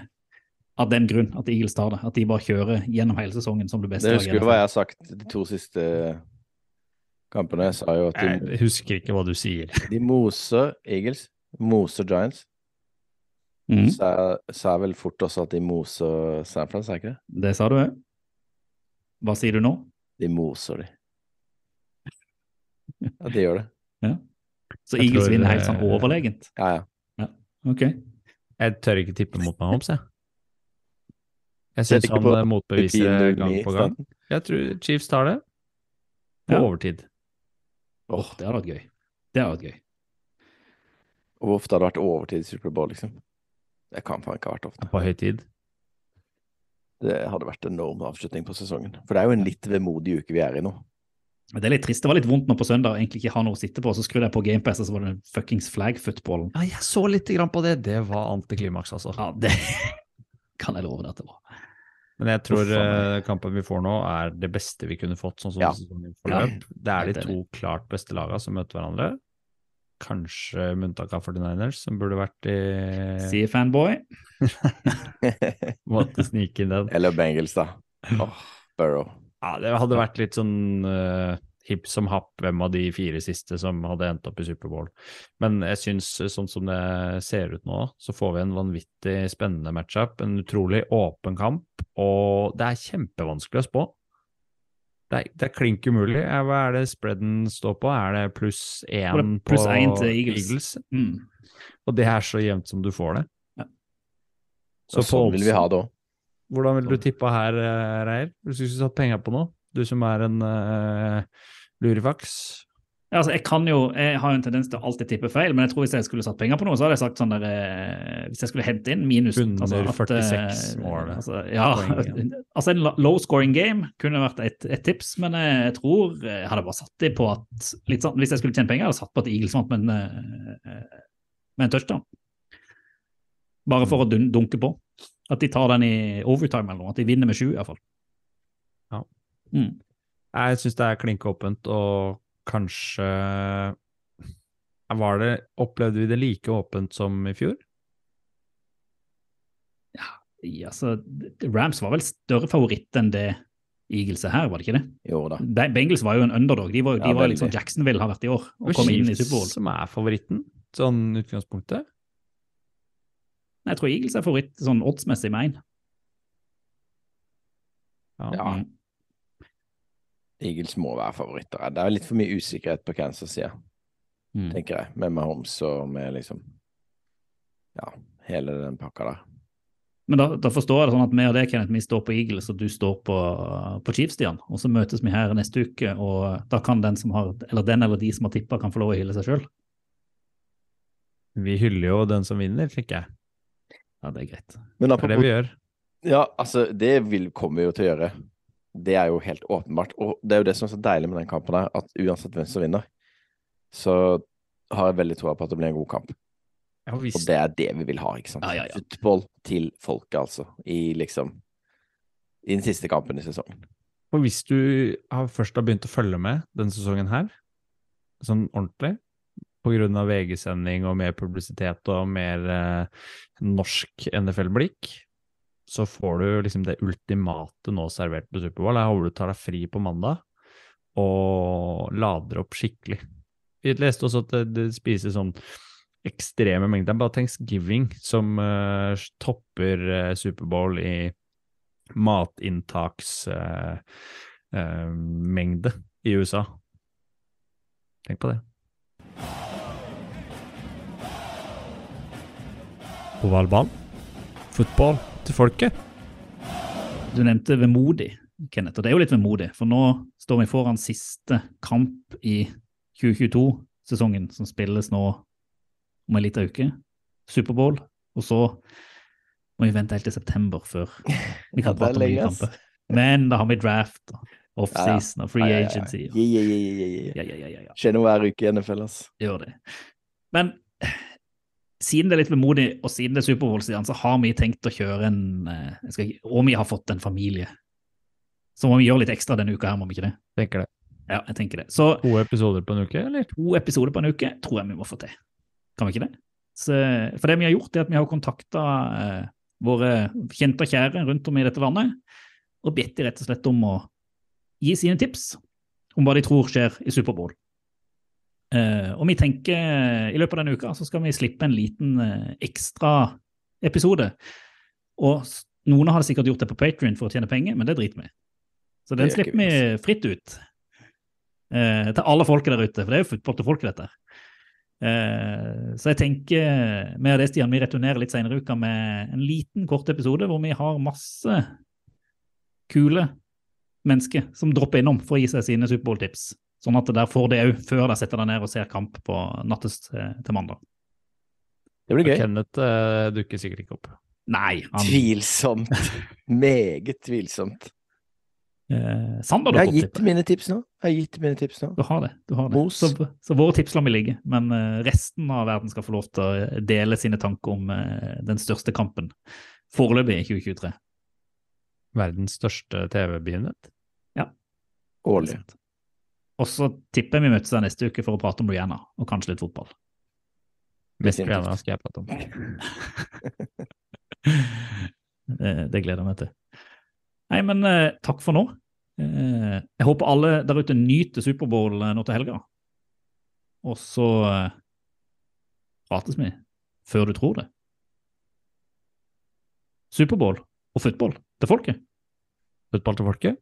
Speaker 4: av den grunn at Eagles tar det. At de bare kjører gjennom hele sesongen som det beste.
Speaker 5: Det husker du hva jeg har sagt de to siste kampene? Jeg sa jo at de,
Speaker 6: Jeg husker ikke hva du sier. *laughs*
Speaker 5: de moser Eagles, moser Giants.
Speaker 4: Mm.
Speaker 5: Så jeg sa vel fort også at de moser San Francisco, er ikke det?
Speaker 4: Det sa du òg. Hva sier du nå?
Speaker 5: De moser de. Ja, de gjør det.
Speaker 4: Ja. Så
Speaker 6: Jeg
Speaker 4: Eagles
Speaker 6: tror,
Speaker 4: vinner helt sånn
Speaker 6: eh,
Speaker 4: overlegent?
Speaker 5: Ja, ja.
Speaker 4: Ok.
Speaker 6: Jeg tør ikke tippe mot Mahomes, jeg. Jeg
Speaker 5: Ser
Speaker 6: syns han eh, motbeviser gang på gang. Jeg tror Chiefs tar det på
Speaker 4: Ja.
Speaker 6: overtid.
Speaker 4: Åh, det hadde vært gøy. Det hadde vært gøy.
Speaker 5: Og Hvor ofte har det vært overtid i Superbowl, liksom? Det kan faen ikke ha vært ofte.
Speaker 6: På høy tid.
Speaker 5: Det hadde vært en enorm avslutning på sesongen. For det er jo en litt vemodig uke vi er i nå.
Speaker 4: Det er litt trist. Det var litt vondt nå på søndag å egentlig ikke ha noe å sitte på. Så skrudde jeg på GamePass, og så var det fuckings flag-footballen.
Speaker 6: Ja, jeg så litt grann på det. Det var antiklimaks, altså.
Speaker 4: Ja, det *laughs* kan jeg love deg at det var.
Speaker 6: Men jeg tror eh, kampen vi får nå, er det beste vi kunne fått, sånn som
Speaker 5: Ja.
Speaker 6: sesongen
Speaker 4: Ja.
Speaker 6: forløp. Det er de to klart beste lagene som møter hverandre. Kanskje med unntak av 49ers, som burde vært i
Speaker 4: Sier fanboy. *laughs*
Speaker 6: Måtte snike inn den.
Speaker 5: Eller Bengals, da. Åh, Burrow.
Speaker 6: Ja, det hadde vært litt sånn uh, hipp som happ hvem av de fire siste som hadde endt opp i Superbowl. Men jeg syns, sånn som det ser ut nå, så får vi en vanvittig spennende matchup. En utrolig åpen kamp, og det er kjempevanskelig å spå. Det er, det er klink umulig. Eh, Hva er det spreaden står på? Er det pluss én
Speaker 4: det
Speaker 6: på
Speaker 4: pluss én til Eagles. Mm.
Speaker 6: Og det er så jevnt som du får det.
Speaker 4: Ja.
Speaker 5: Så sånn vil vi ha det òg.
Speaker 6: Hvordan ville du tippa her, eh, Reier? Hvis du skulle satt penger på noe? Du som er en uh, lurifaks.
Speaker 4: Altså, jeg kan jo, jeg har jo en tendens til å alltid tippe feil, men jeg tror hvis jeg skulle satt penger på noe, så hadde jeg sagt sånn der eh, Hvis jeg skulle hente inn minus
Speaker 6: Under
Speaker 4: altså,
Speaker 6: 46
Speaker 4: eh,
Speaker 6: mål,
Speaker 4: Altså, ja,
Speaker 6: poeng, *laughs*
Speaker 4: altså en low scoring game kunne vært et, et tips, men jeg, tror jeg hadde bare satt det på at litt sånn, Hvis jeg skulle tjene penger, hadde jeg satt på at Eagles vant med en, eh, med en touchdown. Bare for å dunke på. At de tar den i overtime eller noe. At de vinner med sju, iallfall.
Speaker 6: Ja.
Speaker 4: Mm.
Speaker 6: Jeg syns det er klinkåpent og kanskje var det, Opplevde vi det like åpent som i fjor?
Speaker 4: Ja, så Rams var vel større favoritt enn det Eagles er her, var det ikke det?
Speaker 5: Jo da.
Speaker 4: De, Bengals var jo en underdog. De var, de
Speaker 5: Ja,
Speaker 4: var liksom Jacksonville har vært i år. Og kom inn i Superbowl.
Speaker 6: som er favoritten, sånn utgangspunktet.
Speaker 4: Jeg tror Eagles er favoritt sånn oddsmessig med én.
Speaker 6: Ja.
Speaker 5: Ja. Eagles må være favoritter. Det er litt for mye usikkerhet på Kansas-sida,
Speaker 4: Mm.
Speaker 5: tenker jeg. Med Mahomes og med liksom Ja, hele den pakka der.
Speaker 4: Men da, da forstår jeg det sånn at vi og det, Kenneth, vi står på Eagles, og du står på, på Chiefs, Stian. Og så møtes vi her neste uke, og da kan den som har, eller den eller de som har tippa, kan få lov å hylle seg sjøl.
Speaker 6: Vi hyller jo den som vinner, tenker jeg.
Speaker 4: Ja, det er greit.
Speaker 5: Men
Speaker 6: Det er det vi gjør.
Speaker 5: Ja, altså, det vil, kommer vi jo til å gjøre. Det er jo helt åpenbart. Og det er jo det som er så deilig med den kampen her, at uansett hvem som vinner, så har jeg veldig troa på at det blir en god kamp. Og det er det vi vil ha, ikke sant?
Speaker 4: Ja, ja, ja.
Speaker 5: Football til folket, altså. I liksom I den siste kampen i sesongen.
Speaker 6: og hvis du har først har begynt å følge med denne sesongen her, sånn ordentlig, på grunn av VG-sending og mer publisitet og mer eh, norsk NFL-blikk, så får du liksom det ultimate nå servert på Superbowl. Jeg håper du tar deg fri på mandag og lader opp skikkelig. Vi leste også at det, det spises sånn ekstreme mengder. Er bare Thanksgiving som uh, topper uh, Superbowl i matinntaksmengde uh, mengde i USA. Tenk på det.
Speaker 12: Ovalball.
Speaker 6: Fotball til folket.
Speaker 4: Du nevnte vemodig, Kenneth, og det er jo litt vemodig. For nå står vi foran siste kamp i 2022-sesongen, som spilles nå om en liten uke. Superbowl. Og så må vi vente helt til september før *laughs* vi kan prate om nye kamper. Men da har vi draft, og offseason og free
Speaker 5: Ja, ja, ja.
Speaker 4: agency.
Speaker 5: Ja, ja, ja, ja, ja.
Speaker 4: Ja, ja, ja, ja, ja.
Speaker 5: Skjer noe hver uke i NFL, altså.
Speaker 4: Gjør det. Men siden det er litt vemodig, og siden det er Superbowl-siden, så har vi tenkt å kjøre en eh, ikke- Og vi har fått en familie. Så må vi gjøre litt ekstra denne uka her, må vi ikke det?
Speaker 6: Tenker det.
Speaker 4: Ja, jeg tenker det. Så
Speaker 6: To episoder på en uke, eller?
Speaker 4: to episoder på en uke tror jeg vi må få til. Kan vi ikke det? Så, for det vi har gjort, er at vi har kontakta eh, våre kjente og kjære rundt om i dette landet, og bedt de rett og slett om å gi sine tips om hva de tror skjer i Superbowl. Eh, og vi tenker i løpet av denne uka så skal vi slippe en liten eh, ekstra episode. Og noen har sikkert gjort det på Patrion for å tjene penger, men det driter vi. Så den slipper vi fritt ut. Eh, til alle folket der ute, for det er jo fotball til folket, dette. Eh, så jeg tenker med det, Stian, vi returnerer litt senere i uka med en liten, kort episode hvor vi har masse kule mennesker som dropper innom for å gi seg sine Superbowl-tips. Sånn at der får de òg før de setter deg ned og ser kamp på nattes til, til mandag.
Speaker 5: Det blir gøy.
Speaker 6: Kenneth uh, dukker sikkert ikke opp.
Speaker 4: Nei, han
Speaker 5: Tvilsomt. *laughs* Meget tvilsomt.
Speaker 4: eh, Sander
Speaker 5: Jeg har gitt
Speaker 4: tippet.
Speaker 5: mine tips nå. Jeg har gitt mine tips nå.
Speaker 4: Du har det. du har det.
Speaker 5: Mos.
Speaker 4: Så, så våre tips lar vi ligge, men eh, resten av verden skal få lov til å dele sine tanker om eh, den største kampen foreløpig i 2023.
Speaker 6: Verdens største TV-begivenhet.
Speaker 5: Årlig.
Speaker 4: Og så tipper jeg vi møtes der neste uke for å prate om Rihanna, og kanskje litt fotball.
Speaker 6: Mest
Speaker 5: Definitivt.
Speaker 6: Rihanna skal jeg prate om. *laughs*
Speaker 4: det, det gleder jeg meg til. Nei, men eh, takk for nå. Eh, jeg håper alle der ute nyter Superbowl eh, nå til helga. Og så eh, prates vi før du tror det. Superbowl og fotball til folket.
Speaker 6: Fotball til folket?